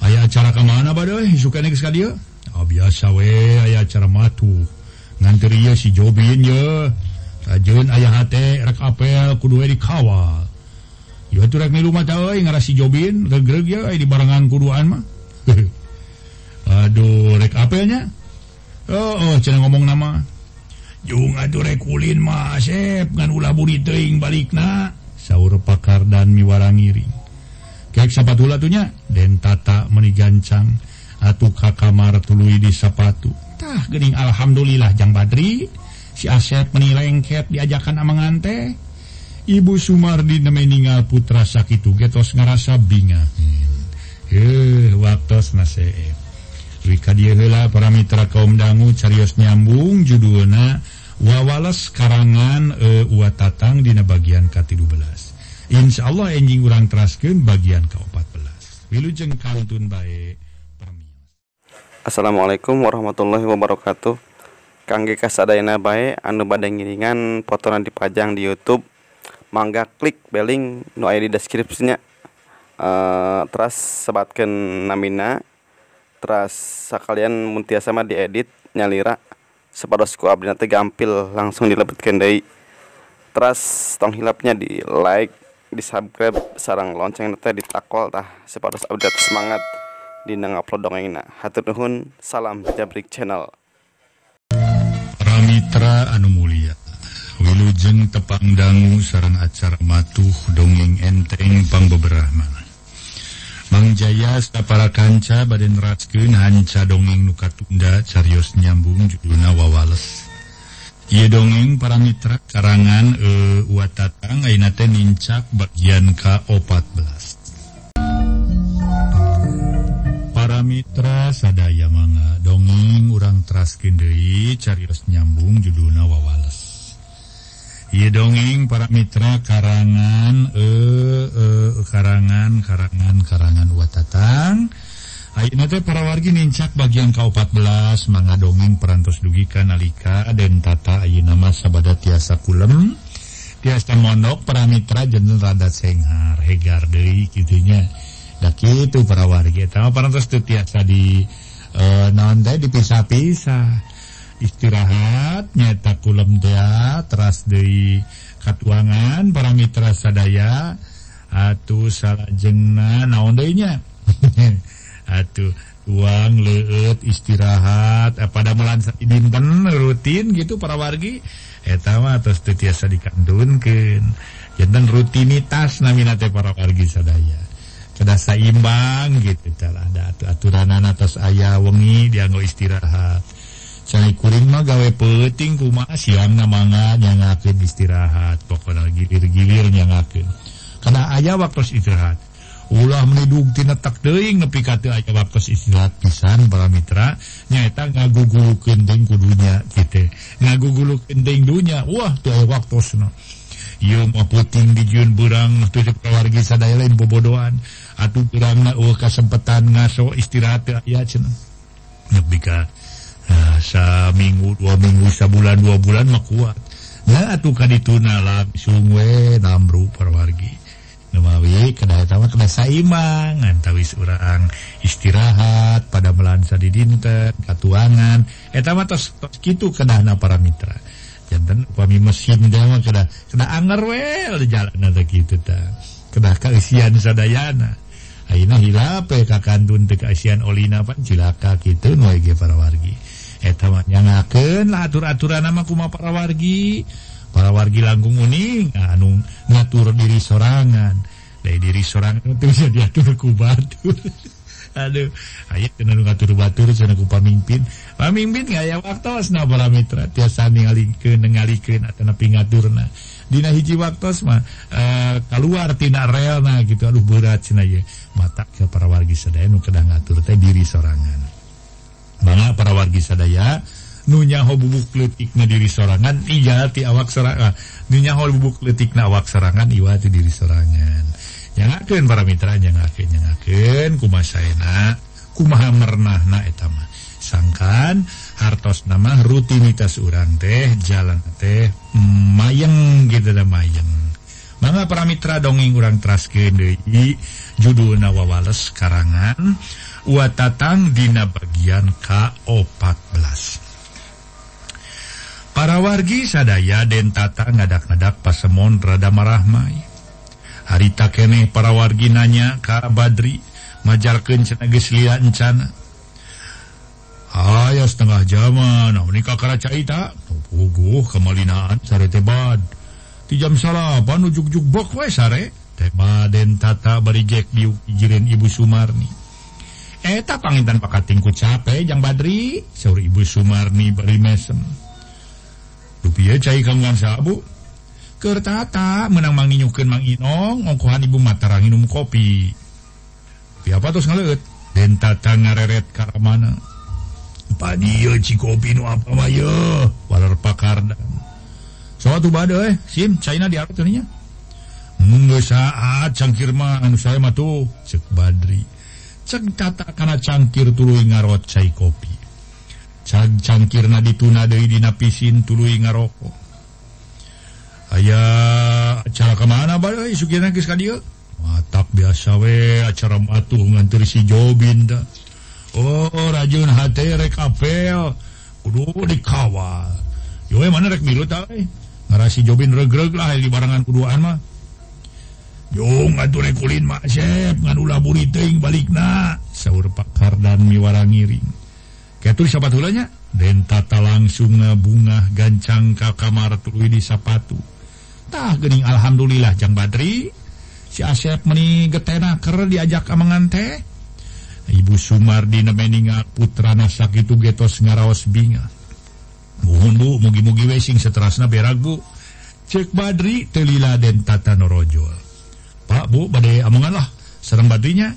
aya acara ka mana badoy suka geus ka dieu oh, biasa we aya acara matu. Nganteriya si Jobin yeun ayah rek apel kudu we dikawal. Yo atuh rek milu mata euy ngaras si Jobin regreg ye di barengan kuduan mah. Aduh rek apelnya? Oh, oh cenah ngomong nama. Jung aduh rek ulin mah asep ngan ulah buri teuing balikna Saur pakar dan miwarangiri kek sapatula tuhnya den tata meni gancang atuh ka kamar tului di sapatutah Gening Alhamdulillah Jang Badri. Si Asep menilengket diajakan amangan teh Ibu Sumardi nemeningal putra sakit getos ngerasa binga. Hmm. Eh, waktu heula para mitra kaum dangu Carios nyambung judulna wawales karangan eh, e, wa tatang dina bagian K12 Insya Allah enjing urang trasken bagian ke14 Wilujeng Kantun baik Assalamualaikum warahmatullahi wabarakatuh. Kangge kasadayana bae anu bade ngiringan potongan dipajang di YouTube. Mangga klik beling nu aya di deskripsinya. Uh, terus sebatkan namina terus sekalian muntiasa mah diedit nyalira sepados ku abdi teh gampil langsung dilebetkeun deui. Terus tong hilapnya di like di subscribe sarang lonceng teh ditakol tah sepados teh semangat dina ngupload dongengna hatur nuhun salam jabrik channel. Mitra anu mulia. Wilujeng tepang dangu sarang acara matuh dongeng enteng pangbeberahmana Mang Jaya para kanca baden raskeun hanca dongeng nuka tunda carios nyambung judulna wawales. Ieu dongeng para mitra karangan eh, e, watatang ayeuna teh nincak bagian ka 14. Mitra sadaya manga dongeng urang traskin deui carios nyambung judulna wawales. Iye dongeng para Mitra karangan e, e, e karangan karangan karangan watatan Ayeuna teh para wargi nincak bagian ka14 manga dongeng perantos dugikan nalika dan tata ayeuna mah sabada tiasa kulem. Tiasa mondok para Mitra jeneng rada senghar hegar deui kitunya itu para warga tiasa di eh, naon non dipisah-pisah. Istirahat nyata kulem dia teras di katuangan para mitra sadaya. Atuh salah jengna naon deunya atuh uang leut istirahat. Eh, pada melansa dinten rutin gitu para wargi eta mah terus tiasa dikandunkeun. Janten rutinitas namina teh para wargi sadaya. sudah seimbang gitu cara ada aturan atas ayah wengi dianggo istirahat. Saya kuring mah gawe peting kuma siang namanya nyangakeun istirahat. Pokoknya gilir-gilir nyangakeun. Karena ayah waktu istirahat. Ulah menidung tina tak deing nepi kata ayah waktu istirahat pisan para mitra. Nyata ngagugulu kending kudunya gitu. Ngagugulu kending dunya. Wah tuh ayah waktu senang puting di Jun burang keluarga sadaya lain bobodoan. Atuh kurang uh, kesempatan ngaso istirahat ya lebih eh, nah, minggu dua minggu sa bulan dua bulan mah kuat. Nah atuh kadituna lam sungwe namru perwargi. Nemawi kena tawa kena saimang antawis urang istirahat pada melansa di dinten katuangan. Eh, Eta mah tos tos kitu kedahna para mitra. janten upami mesin dia mah kena kena anger wel di jalan. Ada kitu ta kena kaisian sadayana. Ayeuna hilape eh, kakandun teh kaisian olina pan cilaka kitu nu para wargi eta eh, mah nyangakeun lah atur-aturan nama kumaha para wargi para wargi langgung uning anu ngatur diri sorangan. Dari diri sorangan itu bisa diatur ku batur Aduh ngatur-baturpin pamimpin ya waktu para Mitra tiasa ningaliken ngaturna Dina hiji waktu mah uh, rel realna gitu. Aduh berat Cina ya. Mata ke para wargi sadaya nu kedang ngatur teh diri sorangan. Bangga para wargi sadaya nunya hobubukletikna diri sorangan ijati awak serangan ah, nunya hobubukletikna awak serangan iwati diri sorangan. nyagaken para mitra nyagaken nyagaken kumasaena kumaha mernah na etama sangkan hartos nama rutinitas urang teh jalan teh mayeng gitu dah mayeng. Mangga para mitra dongeng urang teraskeun deui judulna wawales karangan watatang dina bagian K14 Para wargi sadaya den tata ngadak-ngadak pasemon rada marahmai. harita keneh para wargi nanya ka Badri majarkan cenageslia encana aya setengah zaman nah menikah karacaita puguh kemalinaan sare tebad di jam salapan ujuk-ujuk bok we sare. Tema den tata bari jek diuk jirin ibu Sumarni. Eh, Eta pangintan pakatingku capek jang Badri. Saur ibu Sumarni bari mesem. Dupieu cai kanggang sabu? Kertata menang manginyukeun Mang Inong ongkohan Ibu Mataram minum kopi. apa terus ngaleut. Den tata ngareret ka mana? Padieu cikopi nu apa mah ye? Waler pakardan. Suatu badai, eh. sim China diarut nya Munggu saat cangkir mah anu saya mah tuh cek Badri. Cek tata kana cangkir tuluy ngarot cai kopi. Cang cangkirna dituna deui dina pisin tuluy ngarokok. ayaah acara kemana Matak biasa we. Acara matuh ngantur si Jobin da. Oh rajun hati rek apel. Kudu dikawal. Yo mana rek milu ta we? Ngarasi Jobin regreg lah di barangan kuduan mah. Yo ngatur kulin mak sep. Ngan ulah buri teuing balikna. Saur Pak Kardan miwarangiring kitu Den tata langsung bunga gancang ka kamar tuluy di sapatu. tah gening Alhamdulillah Jang Badri. Si Asep meni getena ker diajak amangan teh. Ibu Sumardi nemeninga putra nasak itu getos ngaraos binga. Mohon bu, mugi-mugi wesing seterasna beragu Cek Badri telila den tata norojol. Pak bu, badai amangan lah. Serem Badrinya.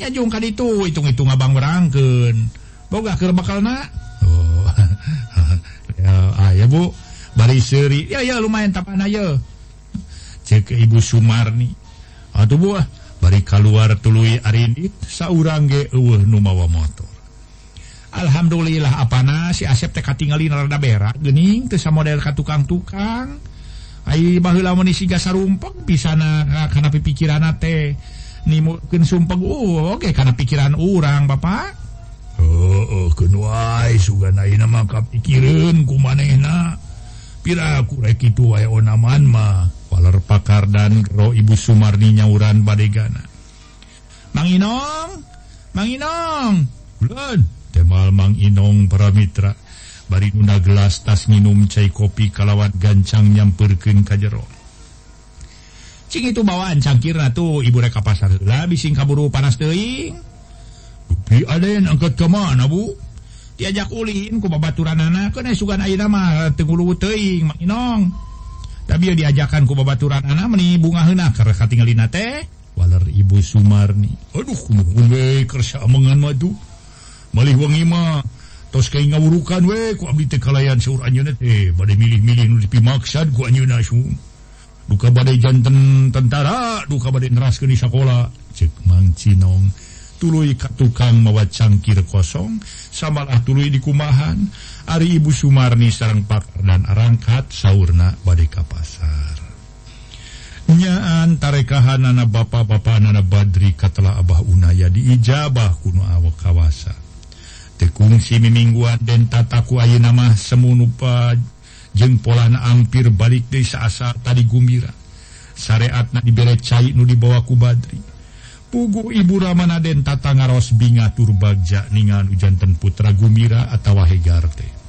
Ya jungkan itu, hitung-hitung abang berangken Boga ker bakal na Oh, ya, ah, ya bu, bari seri ya, ya lumayan tapan aja. Cek Ibu Sumarni. Atau buah bari keluar tulu Arindit saurange uh numawa motor. Alhamdulillah apa na si Asep TK tinggalin rada berak. Gening tesa model ka tukang-tukang. Ay bahula meni siga rumpeng bisa na karena uh, pikiran teh. Nimukin sumpeng uh oke okay, karena pikiran orang bapak. Oh, oh kenwai suga naina maka pikirin kumanehna. pira kurek itu wae onaman mah. Waler pakar dan ro ibu Sumarni nyauran badegana. Mang Inong Mang Inong Bulan. Temal Mang Inong para mitra bari nuna gelas tas minum cai kopi kalawat gancang nyamperkeun ka jero. Cing itu bawaan cangkirna tuh ibu reka pasar. Lah bising kaburu panas teuing. Tapi ada yang angkat kemana bu? diajak Ulin ku babaturanana kena sugan ayeuna mah eh, teu teuing Mak Inong. Tapi diajakan ku babaturanana meni bunga heuna karena katingalina teh waler Ibu Sumarni. Aduh kumaha we kersa amangan madu. Malih wangi mah tos kai ngawurukan we ku abdi teh kalayan saur anjeunna teh eh, bade milih-milih nu dipimaksad ku anjeunna sum. Duka badai janten tentara, duka badai neraskeun di sakola. Cek Mang Cinong. tuluy ka tukang mawa cangkir kosong samalah tuluy di kumahan Ari Ibu Sumarni sarang pakar dan arangkat sauna badeka pasar. Nyaan tarekahan anak bapak-bapak anak Badri katela Abah Unaya diijabah kuno awak kawasa. Tekungsi mimingguan dan tataku ayu nama semunupa jeng polana ampir balik desa asa tadi gumira syariat na dibere cai nu dibawa ku Badri. pugu Ibu Ramanaden Tatangaros Binga Turbagja ningan Ujanten Putra Gumira atawa Hegarte.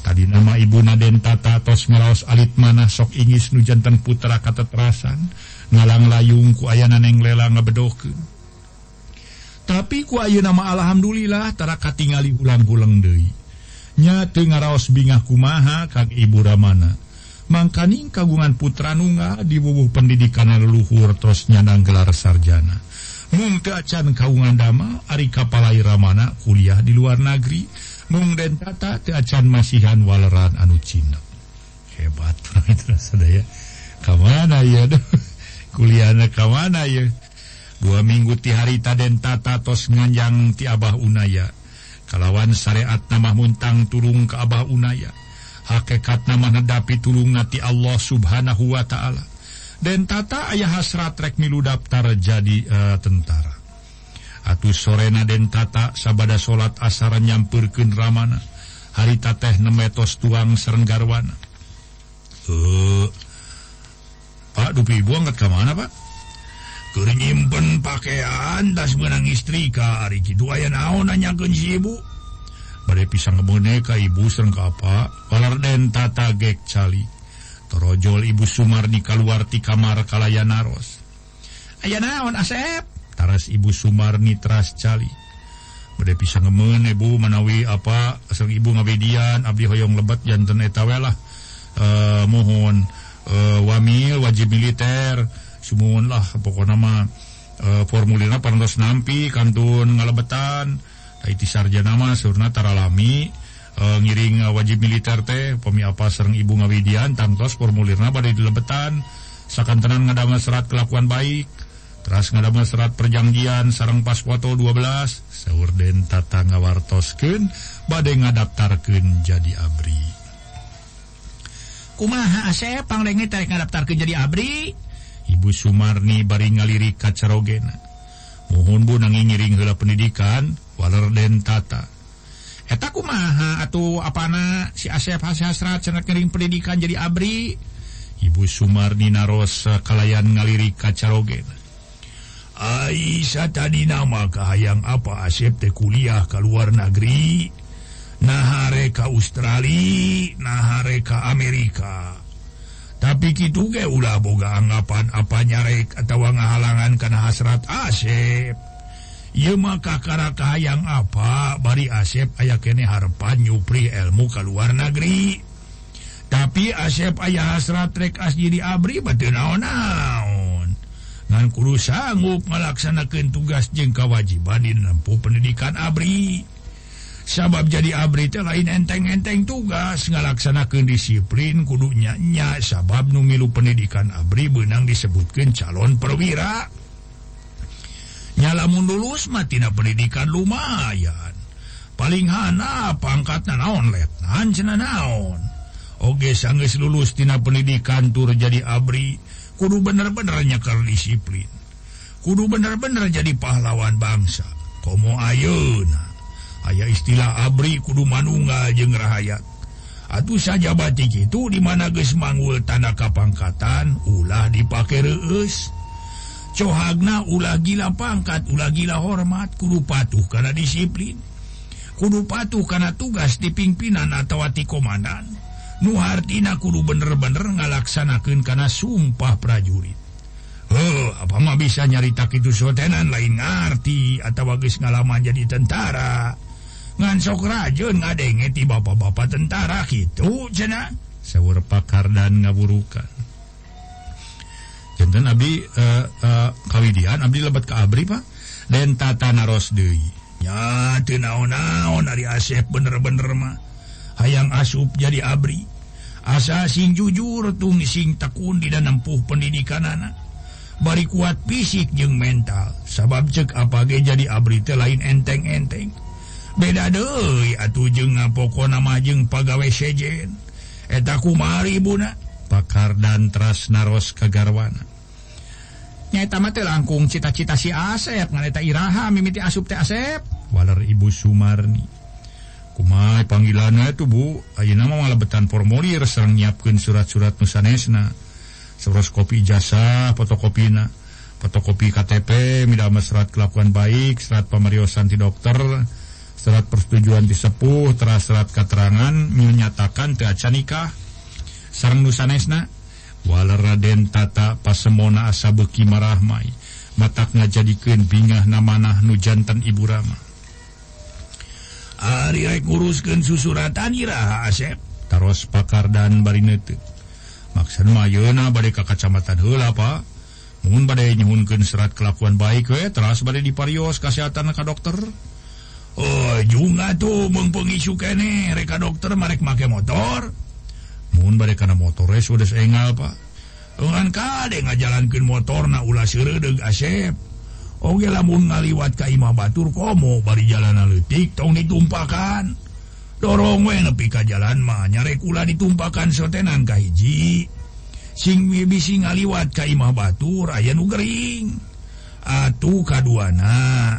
Tadi nama Ibu Naden Tata tos ngaraos alit manah sok ingis nujanten putra katetrasan, ngalang layung ku ayana neng lela ngebedokeun. Tapi ku ayeuna nama alhamdulillah tara katingali ulang-ulang deui. Nya teu ngaraos bingah kumaha kang Ibu Ramana. Mangkaning kagungan putra nunggal di bubuh pendidikan leluhur terus nyandang gelar sarjana. mung acan kaungan dama Ari kapalai Ramana kuliah di luar negeri. Mung dan tata te acan masihan waleran anu Cina. Hebat ya sadaya kamana ya. Kuliah kuliahna kamana ya. Dua minggu ti harita den tata tos nganjang ti Abah Unaya. Kalawan syariat nama muntang turung ke Abah Unaya. Hakekat nama nedapi tulung nati Allah subhanahu wa ta'ala. dan tata ayah hasrat rek milu daftar jadi uh, tentara. Atuh sorena dan tata sabada salat asara nyampurkeun ramana. Harita teh nemetos tuang serenggarwana. Uh, Pak Dupi ibu angkat ke mana Pak? Nyimpen pakaian tas menang istri Ka naon nanya ibu. Pada pisang boneka ibu sengkapa walar dan tata gek cali. Torojol Ibu Sumardi kaluarti kamar kalayan naros. Aya naon asep? Taras Ibu Sumarni teras cali. Bede pisang ngemen Ibu menawi apa asal Ibu ngabedian Abdi hoyong lebat jantan etawelah Uh, eh, mohon uh, wamil wajib militer sumuhun lah. Pokok nama e, eh, formulirna parantos nampi kantun ngalebetan itu sarjana mah surna taralami. E, ngiring wajib militer teh pemi apa sereng ibu ngawidian tangtos formulirna pada dilebetan sakantenan ngadama serat kelakuan baik terus ngadama serat perjanjian sarang pas foto 12 seur den tata ngawartoskeun bade ngadaptarkeun jadi abri. Kumaha asep panglengi tarik ngadaptarkeun jadi abri? Ibu Sumarni bari ngaliri kacarogena mohon bu nanging ngiring hela pendidikan waler den tata Eta kumaha atau apana si Asep hasrat kering pendidikan jadi Abri? Ibu Sumarni naros kalayan ngaliri kacaroge Aisyah tadi nama kahayang apa Asep teh kuliah ke luar negeri? Nahare ka Australia nahare ka Amerika. Tapi gitu ge ulah boga anggapan apa nyarek atau ngahalangan karena hasrat Asep. Yuma kakaraka yang apa? Bari Asep aya kene harepan nyupri ilmu ke luar negeri. Tapi Asep ayah hasrat trek as jadi abri batu naon-naon. Ngan kudu sanggup melaksanakan tugas jeng kewajiban di nempuh pendidikan abri. Sabab jadi abri teh lain enteng-enteng tugas ngalaksanakan disiplin kudu nyanya. Sabab nu milu pendidikan abri benang disebutkan calon perwira. nyalamun lulus Matina pendidikan lumayan. Paling Hana pangkat naon naon. Oge sangges lulustina pendidikan tur jadi Abri kudu bener-benernya kalau disiplin. Kudu bener-bener jadi pahlawan bangsa. Komo Ayeuna. Aya istilah Abri kudu manunga jeng rahayat Atuh saja batik itu geus manggul tanda kapangkatan ulah dipake reus. cohagna ulagila pangkat ulah gila hormat kudu patuh karena disiplin. Kudu patuh karena tugas di pimpinan atauwati Komandan. Nuhartina kudu bener-bener ngalaksanakan karena sumpah prajurit. Oh apamah bisa nyarita itu sotenan lain ngerti atau bagus ngalaman jadi tentara. Ngansok rajun ngadenge ti bapak-bapak tentara gitu cenah. Sewur pakar dan ngaburukan. Jantan Abdi uh, eh, uh, eh, kawidian Abdi lebat ke Abri Pak dan tata naros deui. Ya teu naon-naon ari Asep bener-bener mah. Hayang asup jadi Abri. Asa sing jujur tung sing tekun di nempuh pendidikan anak. Bari kuat fisik jeung mental. Sabab cek apa ge jadi Abri teh lain enteng-enteng. Beda deui atuh jeung ngapoko nama jeung pagawe sejen. Eta kumari buna. Pakar dan tras naros teh langkung cita-cita si Asep iraha mimiti asup teh Asep. Walar ibu Sumarni. Kumai panggilannya itu bu. Ayeuna mah ngalebetan formulir sareng nyiapkeun surat-surat nusanesna. Kopi jasa fotokopina. Fotokopi KTP midama serat kelakuan baik serat pemeriosan di dokter serat persetujuan disepuh teras serat keterangan menyatakan teaca nikah sarnu sanesna wala Raden tata pasemona asa beki marahmai. Matak jadikan bingah namanah nu jantan Ibu Rama. Ari rek nguruskeun susuratan iraha Asep? Taros pakardan bari neuteuk maksud mah ayeuna bade ka kacamatan heula Pak mun badai nyuhunkeun serat kelakuan baik we. Teras badai diparios kesehatan ka dokter. Oh juga tuh mengpengisu kene reka dokter marek make motor. karena motor engal Pak. Ngajalankeun motor na ula asep. Oge lamun ngaliwat ka Imam Batur komo bari jalan leutik tong ditumpakan. Dorong we nepi ka jalan mah nyare ulah ditumpakan sotenan ka hiji. Sing bisi ngaliwat ka Imam Batur aya nu gering. Atuh kaduana.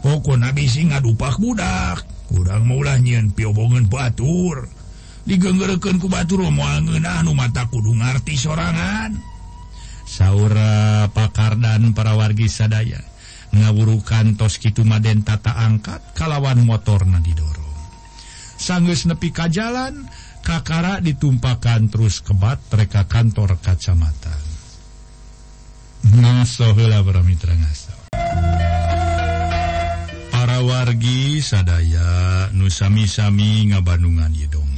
Pokona bisi ngadupak budak. Kurang maulah nyieun piobongan Batur. digenggken kubatu ruangan mata kudu ngarti sorangan. Saura pakardan para wargi sadaya ngaburukan toskitu Maden tata angkat kalawan motor nadidoro sanggeus nepi ka jalan kakara ditumpakan terus kebat mereka kantor kacamatan ngasohula para mitra ngaso para wargi sadaya nusami-sami ngabandungan Yedong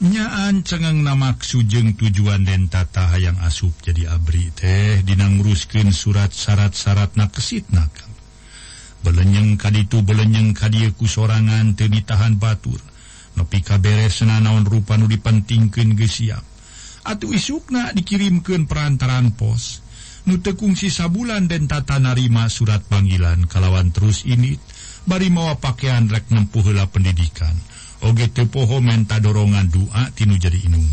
nyaan cengeng namak jeung tujuan den tata hayang asup jadi abri teh dinanguruskin surat syarat-syarat na kesit nakal. Belenyeng kali itu belenyeng kadieku sorangan tenitahan batur. Nepi kaberes rupa naon dipentingkeun geus siap. Atuh isukna dikirimkeun perantaran pos. Nu kungsi sabulan den tata narima surat panggilan kalawan terus ini bari mawa pakaian rek nempuhla pendidikan. poho menta dorongan doa tinu jadi inung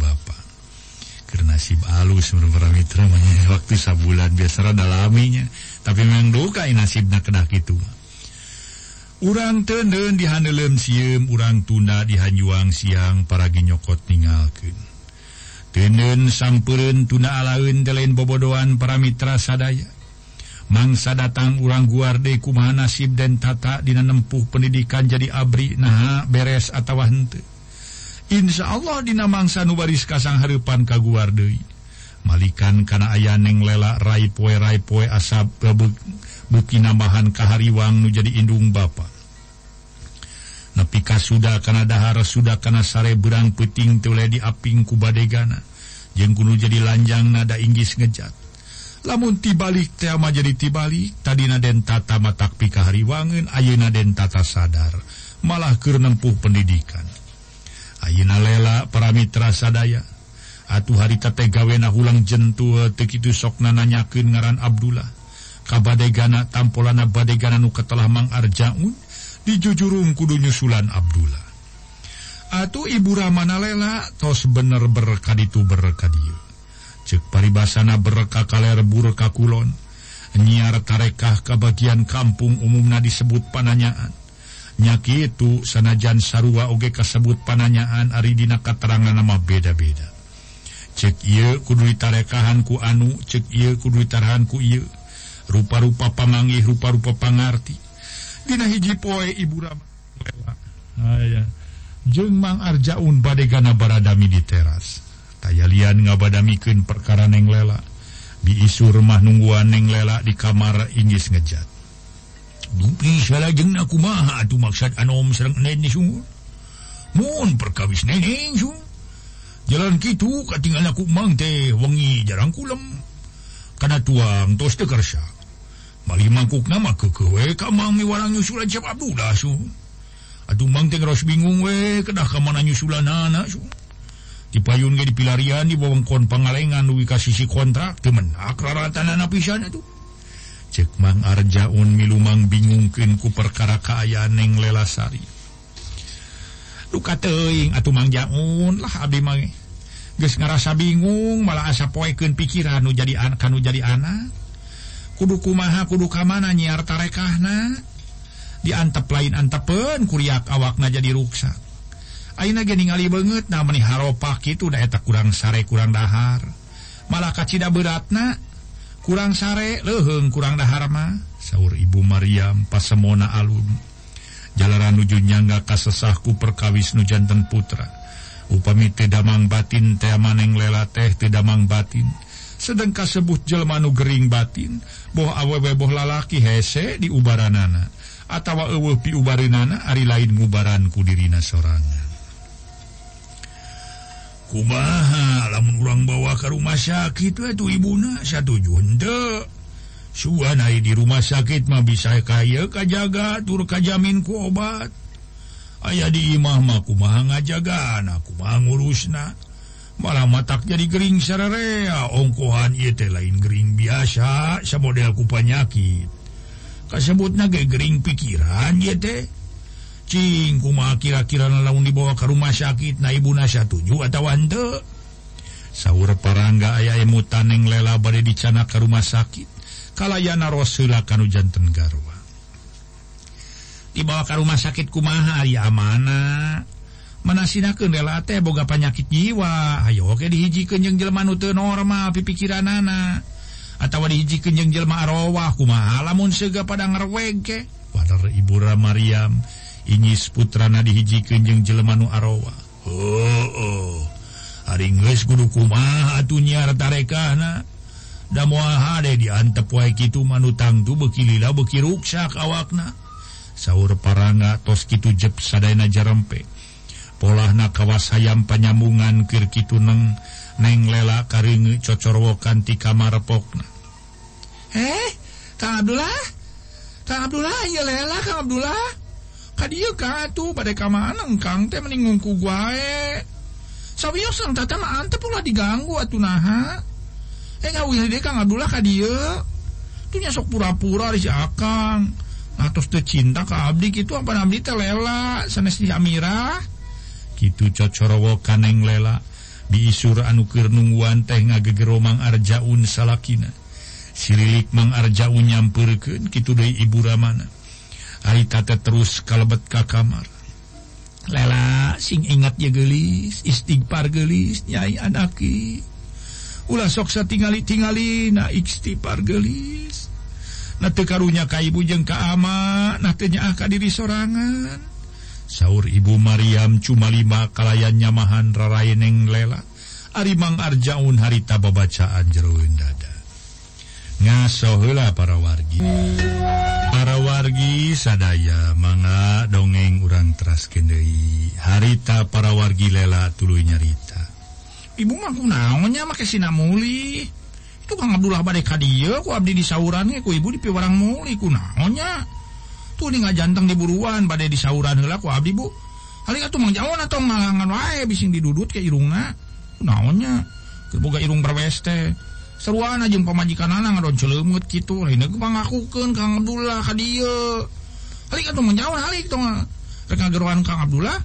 Keur nasib alus Mitra waktu sabulan biasa dalaminya tapi memang duka nasibna kena kitu urang tenden dihanlem siem urang tunda dihanjuang siang para ginyokot tinggalken tenen samperin tuna alaun jalanin bobodoan para Mitra sadaya. mangsa datang urang guarde kumaha nasib dan tata dina nempuh pendidikan jadi abri nah beres atau henteu. Insya Allah dina mangsa nu baris kasang hareupan ka guarde malikan kana aya neng lela rai poe rai poe asap rebek beki nambahan kahariwang nu jadi indung bapa. Nepi kasuda kana dahar sudah kana sare berang peting teu di aping ku badegana. Jeung kudu jadi lanjang nada Inggris ngejat. lamun tibalik tema jadi tibalik tadidina dentata matakpi kahariwangen Ayeuna den tata sadar. Malah keur nempuh pendidikan. Ayeuna lela para mitra sadaya. Atuh haritatgawena ulang jentua tekitu sokna nanyakeun ngaran Abdullah. Kabadegana tampolana badegana nu katelah Mang mangarjaun dijujurung kudu nyusulan Abdullah. Atuh Ibu Ramana lela tos bener berkaditu berkadio cek paribasana berkah kaler bur kakulon nyiar tarekah ke bagian kampung umumna disebut pananyaan. Nyaki itu sanajan sarua oge kasebut pananyaan aridina katerangan nama beda-beda. Cek ieu kudu tarekahan ku anu cek ieu kudu tarahan ku ieu. Rupa-rupa pamangi rupa-rupa pangarti. Dina hiji poe ibu ram ah, ya. jeung mang arjaun badegana baradami di teras. saya lihat ngabadamiken perkara neng lela. Diisu rumah nungguan neng lela di kamar Inggris ngejat. Aku maksud anom serang mun perkawis nenek sungguh? Jalan gitu katingal aku mang teh wengi jarang kulem. karena tuang tos tekersa. mali mangkuk nama kekewe kamang miwarang nyusulan siapa Abdullah sungguh. Aduh mang teh bingung we kedah kamana nyusulan anak sungguh. dipayun di dipilarian di wewengkon pangalengan duwi ka sisi kontrak temen akraratan ah, anak pisan itu. Cek Mang Arjaun milumang bingungkeun ku perkara kaayaan neng Lelasari. Duka teuing atuh Mang Jaun lah abdi mah geus ngarasa bingung malah asa poekeun pikiran nu jadi anak kanu jadi anak. Kudu kumaha kudu ka mana nyiar tarekahna? Diantep lain antepeun kuriak awakna jadi ruksak. ningali banget namanya Haropa itu daheta kurang sare kurang dahar. Malah kacida beratna kurang sare leheng kurang daharma sahur Ibu Maryam pasemona alun. Jalanan nujunya nggak kasesahku perkawis nujantan putra. Upami tidakang batin temaneng lela teh tidakang batin. Sedangkah sebut Jelmanu Gering batin. Boh aweweboh lalaki hese di ubaran nana atau nana Ari lain mubaranku dirina sorangan. kumaha? Lamun urang bawa ke rumah sakit itu Ibuna satu Su Suai di rumah sakit mah bisa kaya kajjaga tur kajamin ku obat. Ayaah di imahmah kumaha ngajaga anakku ngurusna. Malah matak jadi Gering Serrea ongkohan yete lain Gering biasa sama modelku panyakit. Kasebut nage Gering pikiran yete cing kuma kira-kira laun dibawa ke rumah sakit na ibu nasya tujuh atau ante. Sahur parangga aya emutan taneng lela badai dicana ke rumah sakit. Kalayana rosula kanu janten garwa. Dibawa ke rumah sakit kumaha ya mana manasina kendela lela teh boga penyakit jiwa. Ayo oke dihiji jeung jelema nu teu normal pipikiranana atawa dihijikeun jeung jelema arwah kumaha lamun sega pada ngarweg ke? Pada ibu Maryam Inis putrana dihijikan jeung Jelemanu Arrowa oh, oh. hari Guru kuma atunya retarekana da muahade diantep wae kitu manutang tu bekilila beki ruksak awakna. Sahur paranga tos kitu jep sadayana jarempe. Polahna kawas hayam panyambungan keur kitu neng neng lela karinge cocorwokan kanti kamar pokna eh Kang Abdullah? Kang Abdullah iya lela Kang Abdullah? Kadieu ka tuh pada kamanang Kang teh meningungku guae sawiyo sang tata mah antep pula diganggu atuh naha eh ngawih deh Kang Abdullah kadieu tuh nyasok pura-pura di si Akang atos teh cinta ka abdi gitu apa abdi teh lela sanes di Amirah gitu cocorowo kaneng lela biisur anu keur nungguan teh ngagegeromang arjaun salakina sirilik mang arjau nyampurkeun kitu deui ibu ramana Aitata terus kalebet ka kamar. Lela sing ingat ya gelis istighfar gelis nyai anaki. Ulah soksa tingali tingali na istighfar gelis. Na teu karunya ka ibu jeung ka ama na teu nyaah ka diri sorangan. Saur ibu Maryam cuma lima kalayan nyamahan rarayeneng lela. Ari mang arjaun harita babacaan jero dada. Ngaso heula para wargi. wargi sadaya manga dongeng urang traskendei harita para wargi lela tulu nyarita. Ibu mah naonnya make sinamuli itu Kang Abdullah bade ka dieu ku abdi disaurannya ku ibu di piwarang muli ku naonnya tuh ning ngajanteng di buruan badai disauran heula ku abdi bu. Hari atuh mang jauh atau ngalangan wae bising didudut ke irungna. Ku naonnya boga irung berweste seruan aja pemajikan anak ngadon celemut gitu. Lainnya gue ngakukan Kang Abdullah ka dieu halik atau menjawab halik tuh ah. rek ngageruan Kang Abdullah.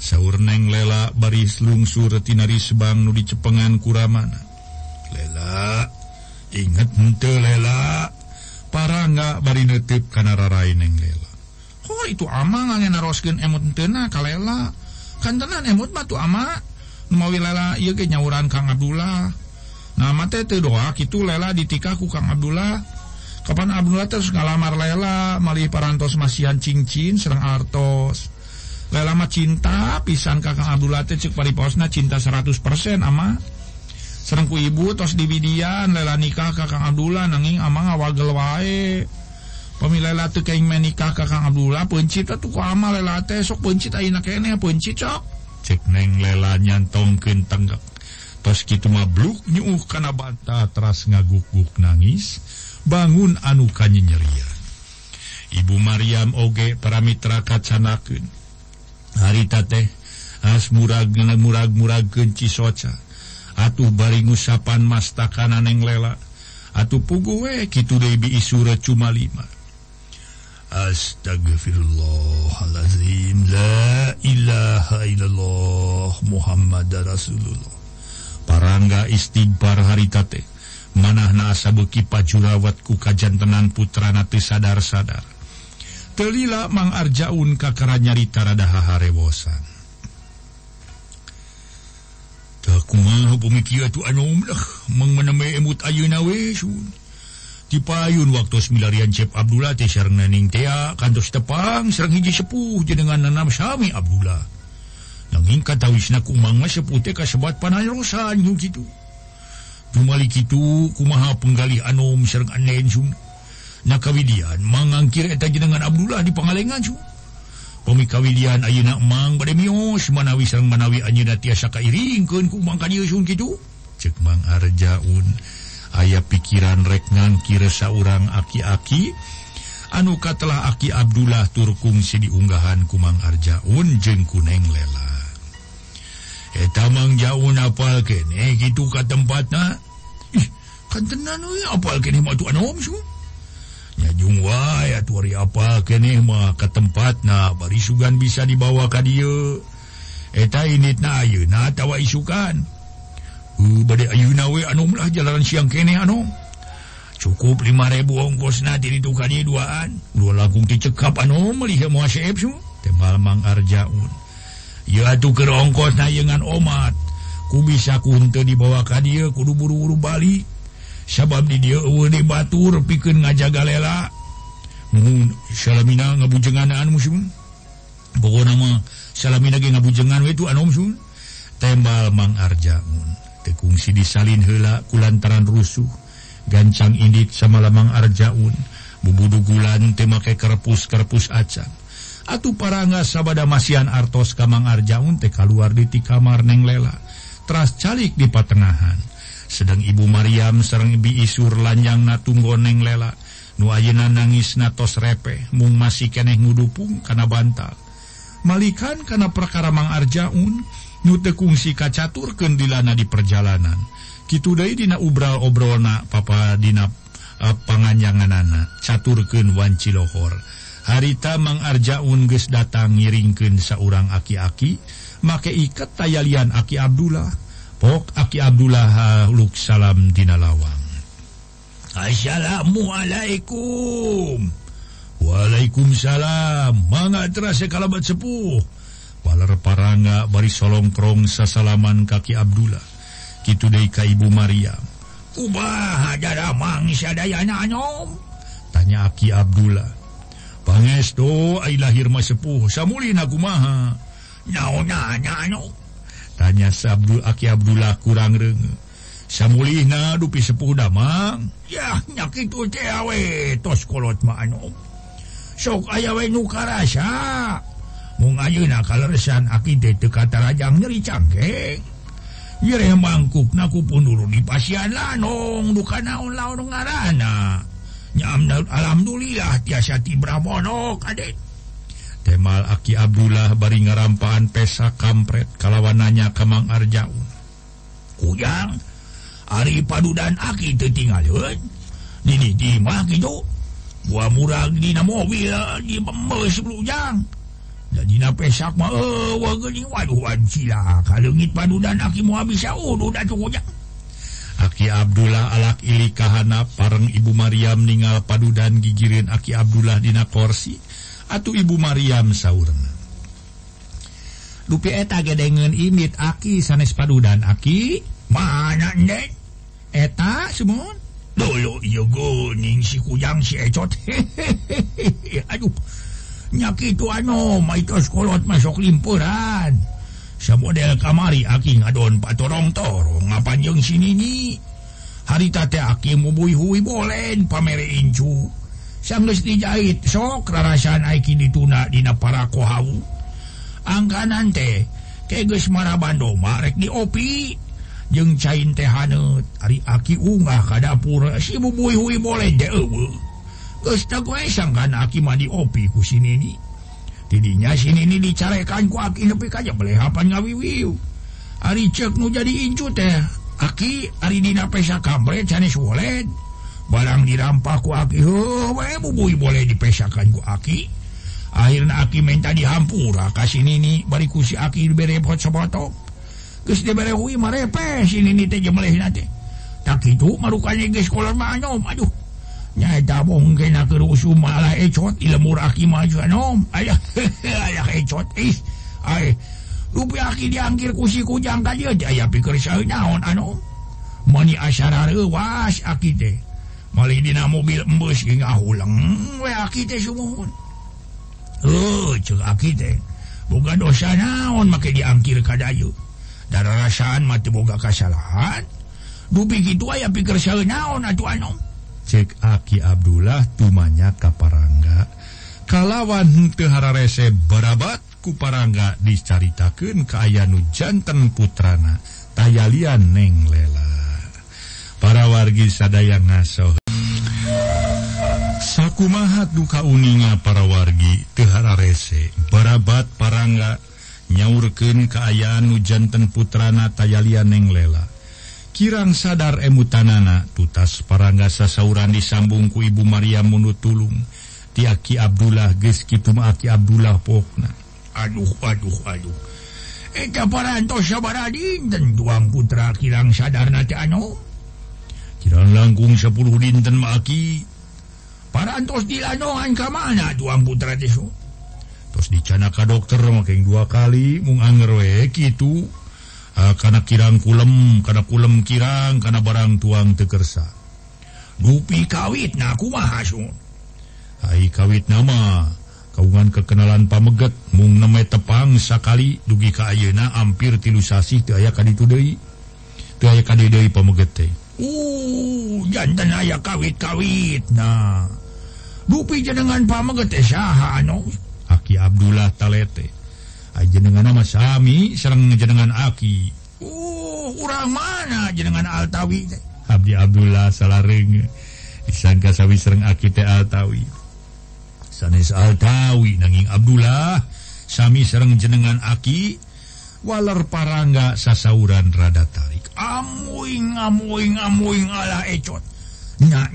Saur neng lela baris lungsur tinari sebang nu dicepengan kuramana. Lela inget henteu lela. Para nggak bari netip karena rarai neng lela. Oh itu ama nggak naroskan emot entena kalela kantenan emot mah tuh ama. Mau lela iya ke nyawuran Kang Abdullah. Nama teh teu doa kitu lela ditikah ku Kang Abdullah. Kapan Abdullah terus ngalamar lela malih parantos masihan cincin serang artos. Lela mah cinta pisan ka Kang Abdullah teh cek pariposna cinta 100% ama. Serang ku ibu tos dibidian lela nikah ka Kang Abdullah nanging ama ngawagel wae. Pemilela teu kaing menikah ka Kang Abdullah pencit tuh ku ama lela teh sok pencit ayeuna kene pencit sok. Cek neng lela nyantongkeun tenggak gitu mabluk nyuh kana bata teras ngagukguk nangis bangun anu kanyi nyerian Ibu Maryam oge para mitra kacanaken harita teh as murag murag murag genci soca. Atuh bari ngusapan mastakana neng lela. Atuh puguwe eh, kitu debi isura cuma lima. Astagfirullahalazim la ilaha illallah Muhammad Rasulullah. parangga istighbar haritate. Manah nasabuki pajurawat ku kajantenan putra nate sadar-sadar. Telila mang Arjaun kakara nyarita radahaha rewosan diayun waktu milarian Cep Abdullah Tesarning Tea kantos Tepang Serang hiji sepuh jenengan nanam Syami Abdullah. nanging katawisna kumang mah putih kasebat panarosan yung gitu Tumalik itu kumaha penggalih anom serang anen sum. Nakawidian mangangkir eta jenengan Abdullah di pangalengan sum. Pemikawidian ayeuna mang bade mios manawi sareng manawi ayeuna tiasa kairingkeun ku mang kadieu sun kitu. Cek mang arjaun aya pikiran rek ngangkir saurang aki-aki. Anu katelah aki Abdullah turkung si diunggahan kumang arjaun jeung kuneng lela. Eh, tamang jauh napal kene eh, gitu ke tempat na ih kan tenan we eh, apal kene mah tuan om semua. Ya jung wae atuh ari apal ke mah ke tempatna bari sugan bisa dibawa ka dieu eta init na ayeuna tawa isukan Uh, bade ayeuna we anom lah jalan siang kene anom. Cukup 5000 ongkos na diri dieu duaan. Dua lagung dicekap anom lihat muasep Su. tembal mang arjaun ke ongkos nayengan omat. Ku bisa kunte dibawa ka dia kudu buru-buru Bali sabab di dia Batur pikir ngajaga lela salamina ngabujenganaan musim pokok nama salamina ge ngabujengan itu anom sun tembal Mang Arjamun tekungsi disalin hela kulantaran rusuh. Gancang indit sama lamang Arjaun bubudu gulan temakai kerpus-kerpus acan. Atuh paranga sabada Masian Artos Kamang Arjaun teh kaluar di ti kamar neng lela. Teras calik di patengahan. Sedang Ibu Maryam sareng Ibi Isur lanjang natunggo neng lela. Nu ayeuna nangis natos repe. Mung masih keneh ngudupung kana bantal. Malikan kana perkara Mang Arjaun nyute kungsi kacaturkeun dilana di perjalanan. Kitu deui dina ubral obrolna papa Dina uh, caturkeun wanci lohor. harita mengarjaun ges datang ngiringken seorang aki-aki make ikat tayalian aki Abdullah. Pok aki Abdullah haluk salam dinalawang Assalamualaikum. Waalaikumsalam. Manga terasa kalabat sepuh. Waler paranga bari solongkrong sasalaman kaki Abdullah. Kitu deui ka Ibu Maryam Kubaha ada mangsa dayana anyom Tanya Aki Abdullah. pangestu ay lahir masepuh. Samulinkumaha tanya Abdul Aki Abdullah kurang reng. Samulina dupi sepuh damang yanyakiwe toskolot sok ayawe nuka rasa. Na kaleresan aki kata Rajang nyeri cangkeng. nyire mangkuk na pun dulu di pasian lanong Duka naon laon ngarana ah. nyamdal alhamdulillah tiasati Bramono kadek Temal Aki Abdullah bari ngarampaan pesa kampret kalawanannya Kamang Arjaun. Kujang Ari Padudan Aki tertinggal Dini dimah gitu. Buah murah dina mobil di pemes sebelumjang jadi na pesak mah eh, waduh waduh kalau ngit Padudan Aki mau habis ya udah cukup jang. Aki Abdullah alak ili kahana pareng Ibu Maryam ningal padudan gigirin Aki Abdullah dina korsi atau Ibu Maryam saurna. dupi eta gedengen imit aki sanes padudan aki mana dek eta semua dulu iya goning si kujang si ecot. Aduh nyaki itu maitos kolot masuk limpuran. model kamari Aking patorong torong. Ngapanjeng sini haritate Aki mubuhui boleh pamerincu sanggus dijahit sok rarasan Aiki dituna Dina para kohau angkanan teh keges maraban marek di opi. Jeung cain teh hanut hari Aki unggah ka dapur si hui boleh de gue sangkan Aki mandi opi ku sini nih tidinya sini ini dicarekan ku aki nepi kaja belehapan ngawiwiu ari cek nu jadi incu teh. Aki ari dina pesa kambre canes woled barang dirampah ku aki heuh we bubuy boleh dipesakan ku aki. Akhirnya aki minta dihampura kasih nini bari ku si aki berepot sepotok geus diberehui marepes ini teh jemeleh nanti tak itu marukanya geus kolor manyom aduh. nyaeta mungkin kerusuh malah ecot ilmu aki maju nom ayah ayah ecot ih ay lupi aki diangkir kusi kujang ka aja ayah pikir saya naon anu mani asyara rewas aki teh malih dina mobil embus hingga hulang we aki teh sumuhun oh cek aki teh boga dosa naon make diangkir ka dayu. Darah rasaan mati boga kesalahan dupi gitu ayah pikir saya naon atuh anom. cek Aki Abdullah tumanya kaparangga kalawan Tehara rese berabat kuparangga dicaritakan keayanu jantan putrana tayalian neng lela. Para wargi sadaya ngaso sakumaha duka uninga para wargi Tehara rese berabat parangga nyaurken keayaan hujantan putrana tayalian neng lela. kirang sadar emutanana tutas paragasa sauran disambung ku Ibu Maria Munu Tulung tiaki Abdullah Geskitumaki Abdullah Pona aduh aduh aduh. Tuang putra kirang sadar kirang langkung 10 dinten maki parantos dianoan ke mana tuang putra terus dicana ka dokter makin dua kali mung anggerwe itu Ah, karena kirang kulem karena kulem kirang karena barang tuang tekersa dupi kawit naku mahasung Hai kawit nama kaungan kekenalan pameget mung nama tepang sakali dugi ka ayeuna hampir tilu sasih teu aya kadi deui teu aya kadi deui pameget teh. Uh jantan aya kawit-kawit nah dupi jenengan pameget teh saha anu? Aki Abdullah Talete. dengan nama Sami serrang jenengan aki. Uh, kurang mana jenengan Altawi Abdi Abdullah salaring. Disangka sawwi serrang aki Altawi. Sanes Altawi nanging Abdullah Sami serrang jenengan aki. Waler parangga sasauran rada tarik. Amuing amuing amuing ala ecot.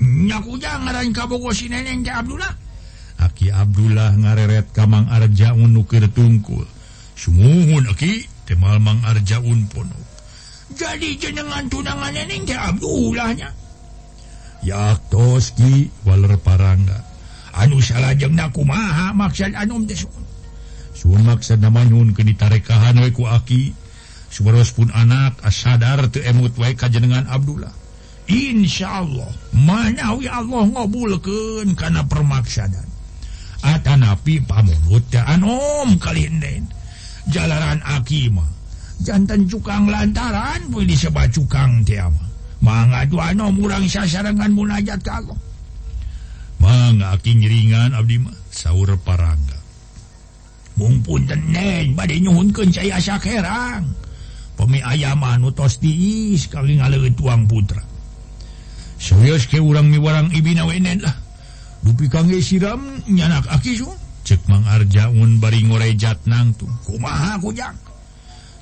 Nyaku jangan kabogo si neneng Abdullah. Aki Abdullah ngareret kamang arja unukir tungkul. sumuhunki Kemal Mang Arjaun pono. jadi jenengan tunangan ning teh Abdullahnya ya toski waler parangga. Anu salah jeung naku maha maksud anum teh sun. Sun maksud namanyun ke ditarekahan we ku aki. Subaros pun anak asadar teu emut wae ka jenengan Abdullah. Insya Allah manawi Allah ngabulkeun kana permaksadan. Atanapi pamulut teh anom kalih jalanan Akima jantan cukang lantaran pun diseba cukang tiama mangano murang sasarangan munajat kago mangaki ringan Abdi sauur parangga. Mumpun tenen bad nyhunkan saya asa herang pemi ayaman utos diis kali ngale tuang putra. Serius ke urang mi warang Ibina wenen lah dupi kangge siram nyanak aki sun cek Mang Arjaun bari ngorejat nangtung kumaha kujang?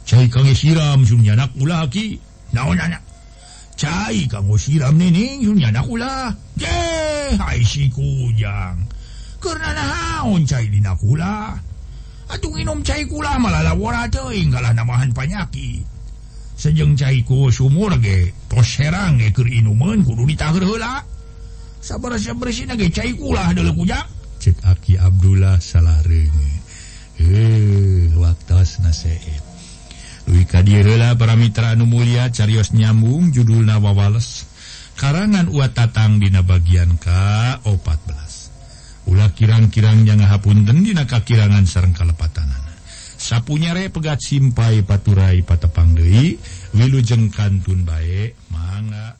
Cai kang siram sun nyanak ulah ki. Naon anak cai kang siram nining sun nyanak ulah ge hai si kujang. Karena naon cai dina kula atuh nginum cai kula malah lawara teuing kalah namahan panyaki. Sejeng caiku sumur ge tos herang ge keur inumeun kudu ditaher heula. Sabar-sabar sina ge cai kula deuleu kujang. cek Aki Abdullah salah eh waktu naseib Lui para mitra anu mulia carios nyambung judul Nawawales karangan Ua tatang dina bagian K 14 ulah kirang-kirang yang ngahapunten dina kakirangan sareng kalepatanana. Sapunyare pegat simpai paturai patepang Dewi wilujeng kantun baik mangga.